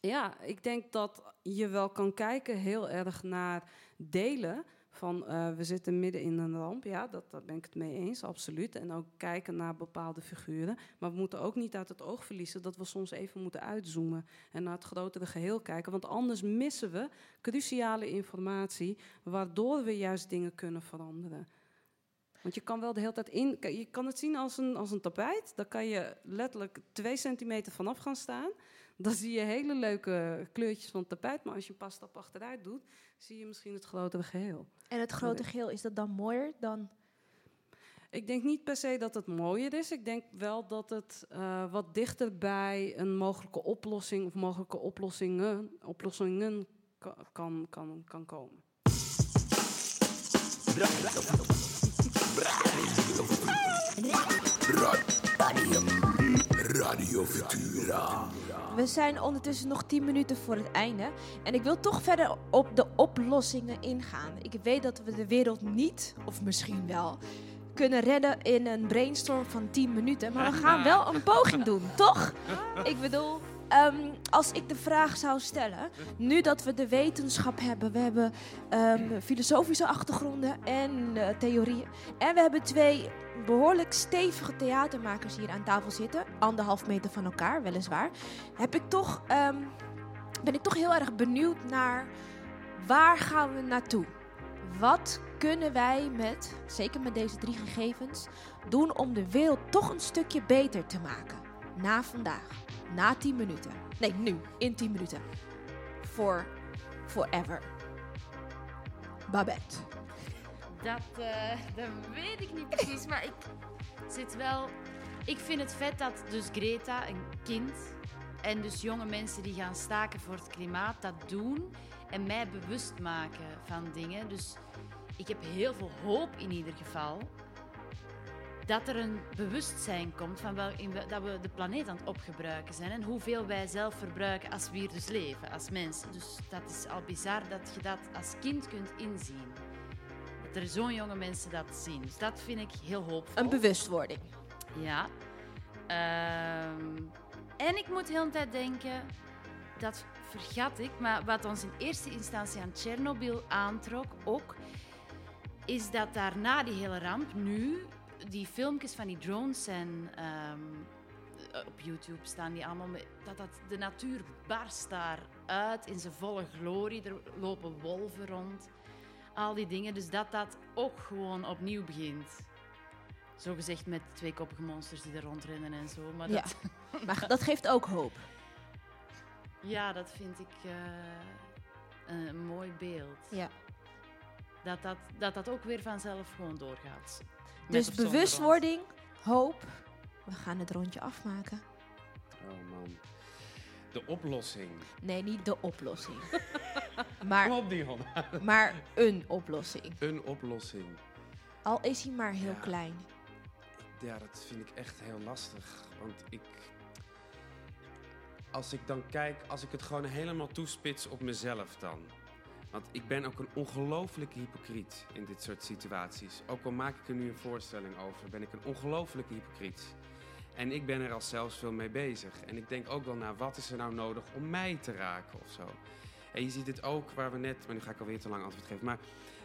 ja, ik denk dat je wel kan kijken heel erg naar delen van uh, we zitten midden in een ramp. Ja, dat, daar ben ik het mee eens, absoluut. En ook kijken naar bepaalde figuren. Maar we moeten ook niet uit het oog verliezen dat we soms even moeten uitzoomen en naar het grotere geheel kijken. Want anders missen we cruciale informatie, waardoor we juist dingen kunnen veranderen. Want je kan wel de hele tijd in. Je kan het zien als een, als een tapijt. Daar kan je letterlijk twee centimeter vanaf gaan staan. Dan zie je hele leuke kleurtjes van het tapijt. Maar als je een paar stappen achteruit doet, zie je misschien het grotere geheel. En het grote geheel, is dat dan mooier dan... Ik denk niet per se dat het mooier is. Ik denk wel dat het uh, wat dichter bij een mogelijke oplossing of mogelijke oplossingen, oplossingen kan, kan, kan komen. Radio Futura. We zijn ondertussen nog 10 minuten voor het einde. En ik wil toch verder op de oplossingen ingaan. Ik weet dat we de wereld niet, of misschien wel, kunnen redden in een brainstorm van 10 minuten. Maar we gaan wel een poging doen, toch? Ik bedoel, ehm, als ik de vraag zou stellen, nu dat we de wetenschap hebben, we hebben ehm, filosofische achtergronden en eh, theorieën, en we hebben twee behoorlijk stevige theatermakers hier aan tafel zitten, anderhalf meter van elkaar, weliswaar, heb ik toch, ehm, ben ik toch heel erg benieuwd naar waar gaan we naartoe? Wat kunnen wij met, zeker met deze drie gegevens, doen om de wereld toch een stukje beter te maken? Na vandaag, na 10 minuten. Nee, nu, in 10 minuten. For forever. Babette. Dat, eh, dat weet ik niet precies, maar ik zit wel... Ik vind het vet dat dus Greta, een kind, en dus jonge mensen die gaan staken voor het klimaat, dat doen en mij bewust maken van dingen. Dus ik heb heel veel hoop in ieder geval dat er een bewustzijn komt van wel, in, dat we de planeet aan het opgebruiken zijn en hoeveel wij zelf verbruiken als we hier dus leven, als mensen. Dus dat is al bizar dat je dat als kind kunt inzien. Dat er zo'n jonge mensen dat zien. Dus dat vind ik heel hoopvol. Een bewustwording. Ja. Ehm, en ik moet heel de tijd denken, dat vergat ik, maar wat ons in eerste instantie aan Tsjernobyl aantrok ook, is dat daar na die hele ramp nu die filmpjes van die drones zijn ehm, op YouTube staan die allemaal met, dat, dat de natuur barst daar uit in zijn volle glorie. Er lopen wolven rond. Al die dingen. Dus dat dat ook gewoon opnieuw begint. Zo gezegd met tweekoppige monsters die er rondrennen en zo. Maar Ja. dat, Maar dat geeft ook hoop. ja, dat vind ik eh, een mooi beeld. Ja. Dat, dat, dat dat ook weer vanzelf gewoon doorgaat. Dus bewustwording, hoop. We gaan het rondje afmaken. Oh man. De oplossing. Nee, niet de oplossing. maar, Kom op, Dion. maar een oplossing. Een oplossing. Al is hij maar heel Ja. klein. Ja, dat vind ik echt heel lastig. Want ik. Als ik dan kijk, als ik het gewoon helemaal toespits op mezelf dan. Want ik ben ook een ongelofelijke hypocriet in dit soort situaties. Ook al maak ik er nu een voorstelling over, ben ik een ongelofelijke hypocriet. En ik ben er al zelfs veel mee bezig. En ik denk ook wel naar wat is er nou nodig om mij te raken of zo. En je ziet het ook waar we net, maar nu ga ik alweer te lang antwoord geven. Maar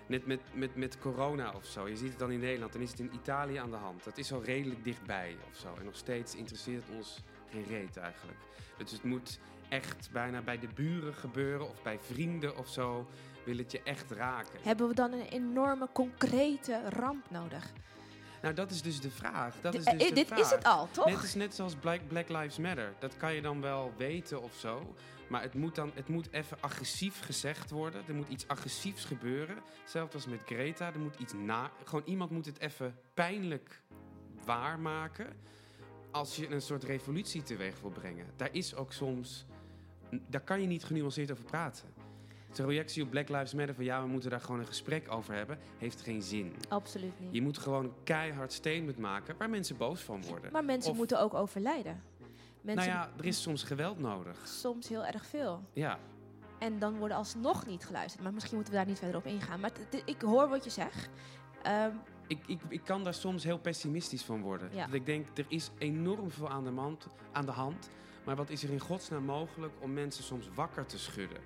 net met, met, met corona of zo. Je ziet het dan in Nederland, dan is het in Italië aan de hand. Dat is al redelijk dichtbij of zo. En nog steeds interesseert ons geen reet eigenlijk. Dus het moet echt bijna bij de buren gebeuren of bij vrienden of zo. Wil het je echt raken. Hebben we dan een enorme, concrete ramp nodig? Nou, dat is dus de vraag. Dat is dus eh, de dit vraag. is het al, toch? Net is net zoals Black, Black Lives Matter. Dat kan je dan wel weten of zo. Maar het moet dan het moet even agressief gezegd worden. Er moet iets agressiefs gebeuren. Hetzelfde als met Greta. Er moet iets na. Gewoon iemand moet het even pijnlijk waarmaken. Als je een soort revolutie teweeg wil brengen. Daar is ook soms. Daar kan je niet genuanceerd over praten. De reactie op Black Lives Matter van ja, we moeten daar gewoon een gesprek over hebben, heeft geen zin. Absoluut niet. Je moet gewoon een keihard statement maken waar mensen boos van worden. Maar mensen Of- moeten ook overlijden. Mensen Nou ja, er is soms geweld nodig. soms heel erg veel. Ja, En dan worden alsnog niet geluisterd. Maar misschien moeten we daar niet verder op ingaan. Maar ik hoor wat je zegt. Ehm, ik, ik, ik kan daar soms heel pessimistisch van worden. Ja. Dat ik denk, er is enorm veel aan de, hand, aan de hand. Maar wat is er in godsnaam mogelijk om mensen soms wakker te schudden?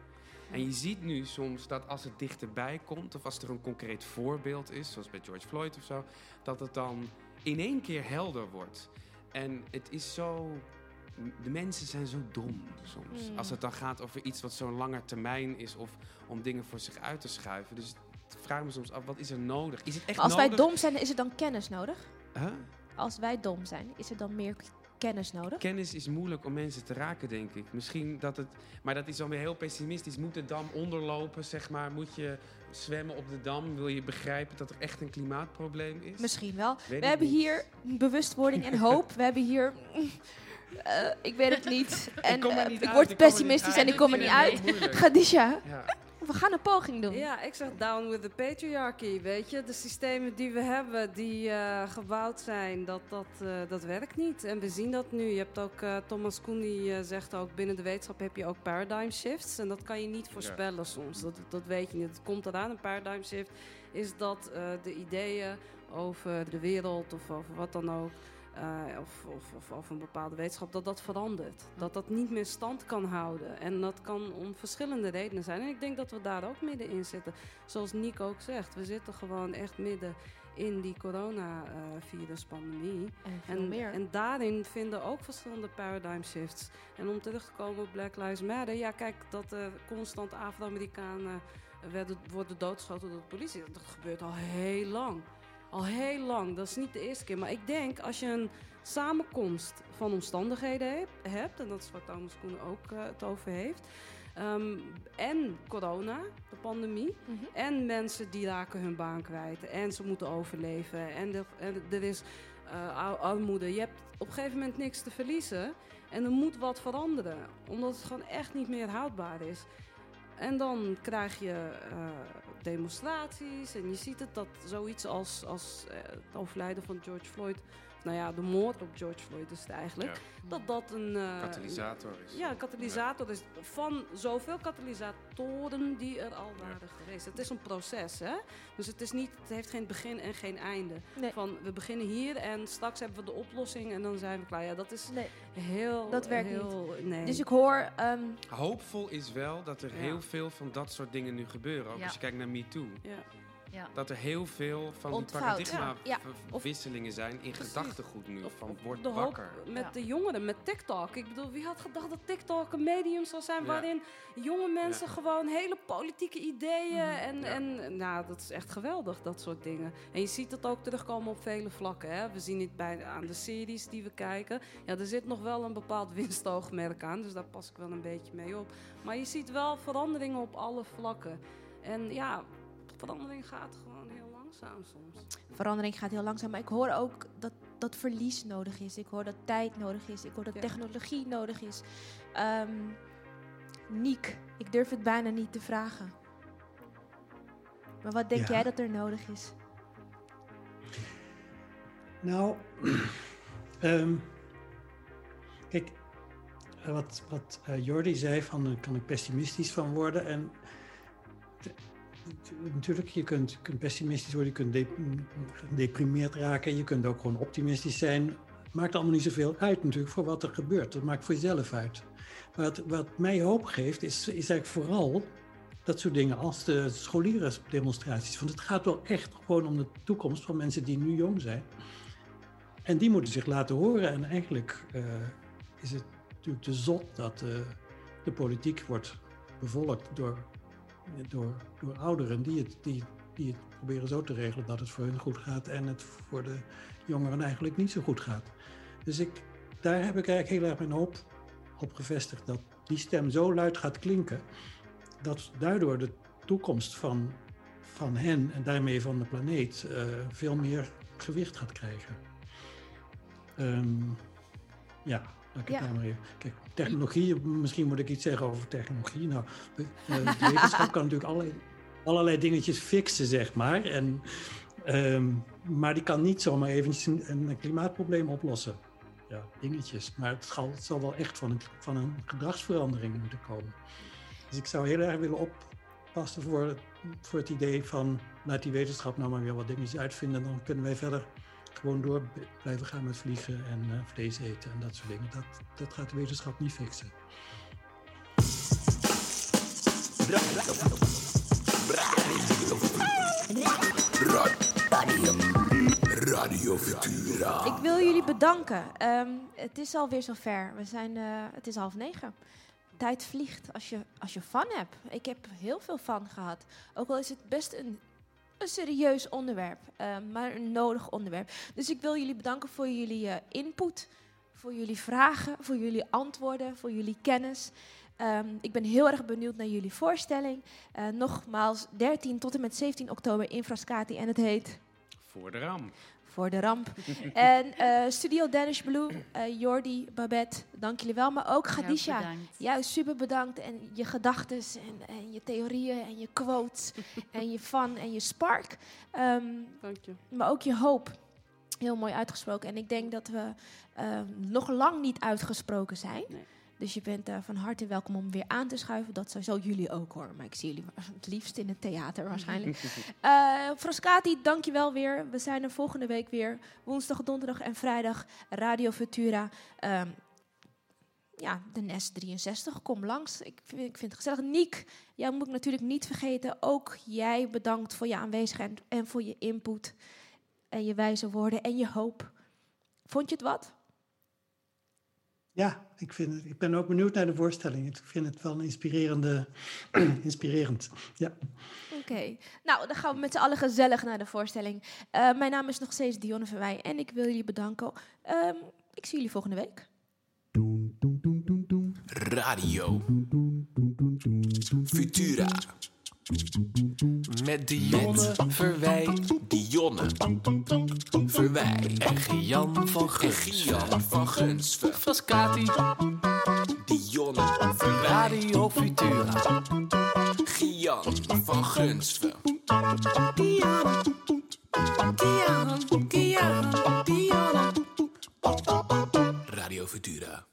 En je ziet nu soms dat als het dichterbij komt, of als er een concreet voorbeeld is, zoals bij George Floyd of zo, dat het dan in één keer helder wordt. En het is zo. De mensen zijn zo dom soms. Mm. Als het dan gaat over iets wat zo'n langer termijn is, of om dingen voor zich uit te schuiven. Dus ik vraag me soms af, wat is er nodig? Is het echt maar als wij dom zijn, is er dan kennis nodig? Huh? Als wij dom zijn, is er dan meer kennis nodig? Kennis is moeilijk om mensen te raken, denk ik. Misschien dat het. Maar dat is dan weer heel pessimistisch. Moet de dam onderlopen, zeg maar? Moet je zwemmen op de dam? Wil je begrijpen dat er echt een klimaatprobleem is? Misschien wel. Weet we hebben niet. hier bewustwording en hoop. We hebben hier... eh, ik weet het niet. En kom niet ik uit, word ik kom er niet pessimistisch en ik kom er niet uit. Khadija, Ja. we gaan een poging doen. Ja, ik zeg down with the patriarchy, weet je. De systemen die we hebben, die eh, gebouwd zijn, dat, dat, eh, dat werkt niet. En we zien dat nu. Je hebt ook, eh, Thomas Koen die zegt ook, binnen de wetenschap heb je ook paradigm shifts. En dat kan je niet voorspellen soms. Dat, dat weet je niet. Het komt eraan, een paradigm shift is dat eh, de ideeën over de wereld of over wat dan ook... eh, of, of, of, of een bepaalde wetenschap, dat dat verandert. Dat dat niet meer stand kan houden. En dat kan om verschillende redenen zijn. En ik denk dat we daar ook middenin zitten. Zoals Nico ook zegt, we zitten gewoon echt midden in die coronaviruspandemie. En veel En, meer. en daarin vinden ook verschillende paradigm shifts. En om terug te komen op Black Lives Matter, ja, kijk, dat er constant Afro-Amerikanen werden, worden doodgeschoten door de politie, dat gebeurt al heel lang. Al heel lang, dat is niet de eerste keer. Maar ik denk, als je een samenkomst van omstandigheden heb- hebt, en dat is waar Thomas Koen ook eh, het over heeft, ehm, en corona, de pandemie, Mhm. en mensen die raken hun baan kwijt. En ze moeten overleven. En er, en er is eh, ar- armoede. Je hebt op een gegeven moment niks te verliezen. En er moet wat veranderen. Omdat het gewoon echt niet meer houdbaar is. En dan krijg je eh, demonstraties. En je ziet het dat zoiets als, als eh, het overlijden van George Floyd. Nou ja, de moord op George Floyd is het eigenlijk. Dat dat een... eh, Katalysator is. ja, een katalysator is van zoveel katalysatoren die er al waren geweest. Het is een proces, hè? Dus het, is niet, het heeft geen begin en geen einde. Nee. Van we beginnen hier en straks hebben we de oplossing en dan zijn we klaar. Ja, dat is Nee, heel. dat werkt heel, Nee. Dus ik hoor... ehm, Hoopvol is wel dat er Ja. heel veel van dat soort dingen nu gebeuren. Ook Ja. als je kijkt naar MeToo. ja. Ja. Dat er heel veel van die paradigma-wisselingen Ja. zijn in Precies. gedachtegoed nu. Of- van of word de hoop wakker. met Ja. de jongeren, met TikTok. Ik bedoel, wie had gedacht dat TikTok een medium zou zijn Ja. waarin jonge mensen Ja. gewoon hele politieke ideeën en, Ja. en nou, dat is echt geweldig, dat soort dingen. En je ziet het ook terugkomen op vele vlakken. Hè? We zien het bij, aan de series die we kijken. Ja, er zit nog wel een bepaald winstoogmerk aan, dus daar pas ik wel een beetje mee op. Maar je ziet wel veranderingen op alle vlakken. En ja, verandering gaat gewoon heel langzaam soms. verandering gaat heel langzaam. Maar ik hoor ook dat, dat verlies nodig is. Ik hoor dat tijd nodig is. Ik hoor dat Ja. technologie nodig is. Ehm Niek, ik durf het bijna niet te vragen. Maar wat denk Ja. jij dat er nodig is? Nou, ehm, kijk, eh, wat, wat eh, Jordi zei, van daar kan ik pessimistisch van worden. En natuurlijk, je kunt, pessimistisch worden, je kunt de- gedeprimeerd raken, je kunt ook gewoon optimistisch zijn. Maakt allemaal niet zoveel uit natuurlijk voor wat er gebeurt. Dat maakt voor jezelf uit. Wat, wat mij hoop geeft, is, is eigenlijk vooral dat soort dingen als de scholierendemonstraties. Want het gaat wel echt gewoon om de toekomst van mensen die nu jong zijn. En die moeten zich laten horen. En eigenlijk eh, is het natuurlijk te zot dat eh, de politiek wordt bevolkt door, door, door ouderen die het, die, die proberen zo te regelen dat het voor hun goed gaat en het voor de jongeren eigenlijk niet zo goed gaat. Dus ik, daar heb ik eigenlijk heel erg mijn hoop op gevestigd dat die stem zo luid gaat klinken dat daardoor de toekomst van, van hen en daarmee van de planeet eh, veel meer gewicht gaat krijgen. Ehm, ja, laat ik het Ja. daar maar even. Kijk, technologie, misschien moet ik iets zeggen over technologie. Nou, de, eh, de wetenschap kan natuurlijk allerlei, allerlei dingetjes fixen, zeg maar. En, ehm, maar die kan niet zomaar eventjes een, een klimaatprobleem oplossen. Ja, dingetjes. Maar het zal, het zal wel echt van een, van een gedragsverandering moeten komen. Dus ik zou heel erg willen oppassen voor, voor het idee van laat die wetenschap nou maar weer wat dingetjes uitvinden. Dan kunnen wij verder gewoon door blijven gaan met vliegen en eh, vlees eten en dat soort dingen. Dat, dat gaat de wetenschap niet fixen. Radio Futura. Ik wil jullie bedanken. Ehm, het is alweer zover. We zijn, eh, het is half negen. Tijd vliegt als je, als je fun hebt. Ik heb heel veel fun gehad. Ook al is het best een, een serieus onderwerp, ehm, maar een nodig onderwerp. Dus ik wil jullie bedanken voor jullie eh, input, voor jullie vragen, voor jullie antwoorden, voor jullie kennis. Ehm, ik ben heel erg benieuwd naar jullie voorstelling. Eh, nogmaals, 13 tot en met 17 oktober in Frascati en het heet Voor de ram. Voor de ramp. en eh, Studio Danish Blue, eh, Jordi, Babette, dank jullie wel. Maar ook Gadisha. bedankt. Juist, super bedankt. En je gedachten en, en je theorieën en je quotes en je fun en je spark. Ehm, Dank je. maar ook je hoop. Heel mooi uitgesproken. En ik denk dat we ehm, nog lang niet uitgesproken zijn. Nee. Dus je bent eh, van harte welkom om weer aan te schuiven. Dat sowieso jullie ook hoor. Maar ik zie jullie het liefst in het theater waarschijnlijk. Eh Frascati, dankjewel weer. We zijn er volgende week weer. Woensdag, donderdag en vrijdag. Radio Futura. Ehm, ja, de Nest 63, kom langs. Ik vind, ik vind het gezellig. Niek, jij moet ik natuurlijk niet vergeten. Ook jij bedankt voor je aanwezigheid en voor je input. En je wijze woorden en je hoop. Vond je het wat? Ja, ik, vind het, ik ben ook benieuwd naar de voorstelling. Ik vind het wel een inspirerende, inspirerend. Ja. Oké, nou dan gaan we met z'n allen gezellig naar de voorstelling. Eh, mijn naam is nog steeds Dionne Verwij en ik wil jullie bedanken. Ehm, ik zie jullie volgende week. Radio Futura. Met Dionne Verwij, Dionne Verwij en Gian van Gian van Gunsven. Frascati, Dionne Verwij, Radio Futura. Gian van Gunsven. Dionne, Dionne, Dionne, Dionne. Radio Futura.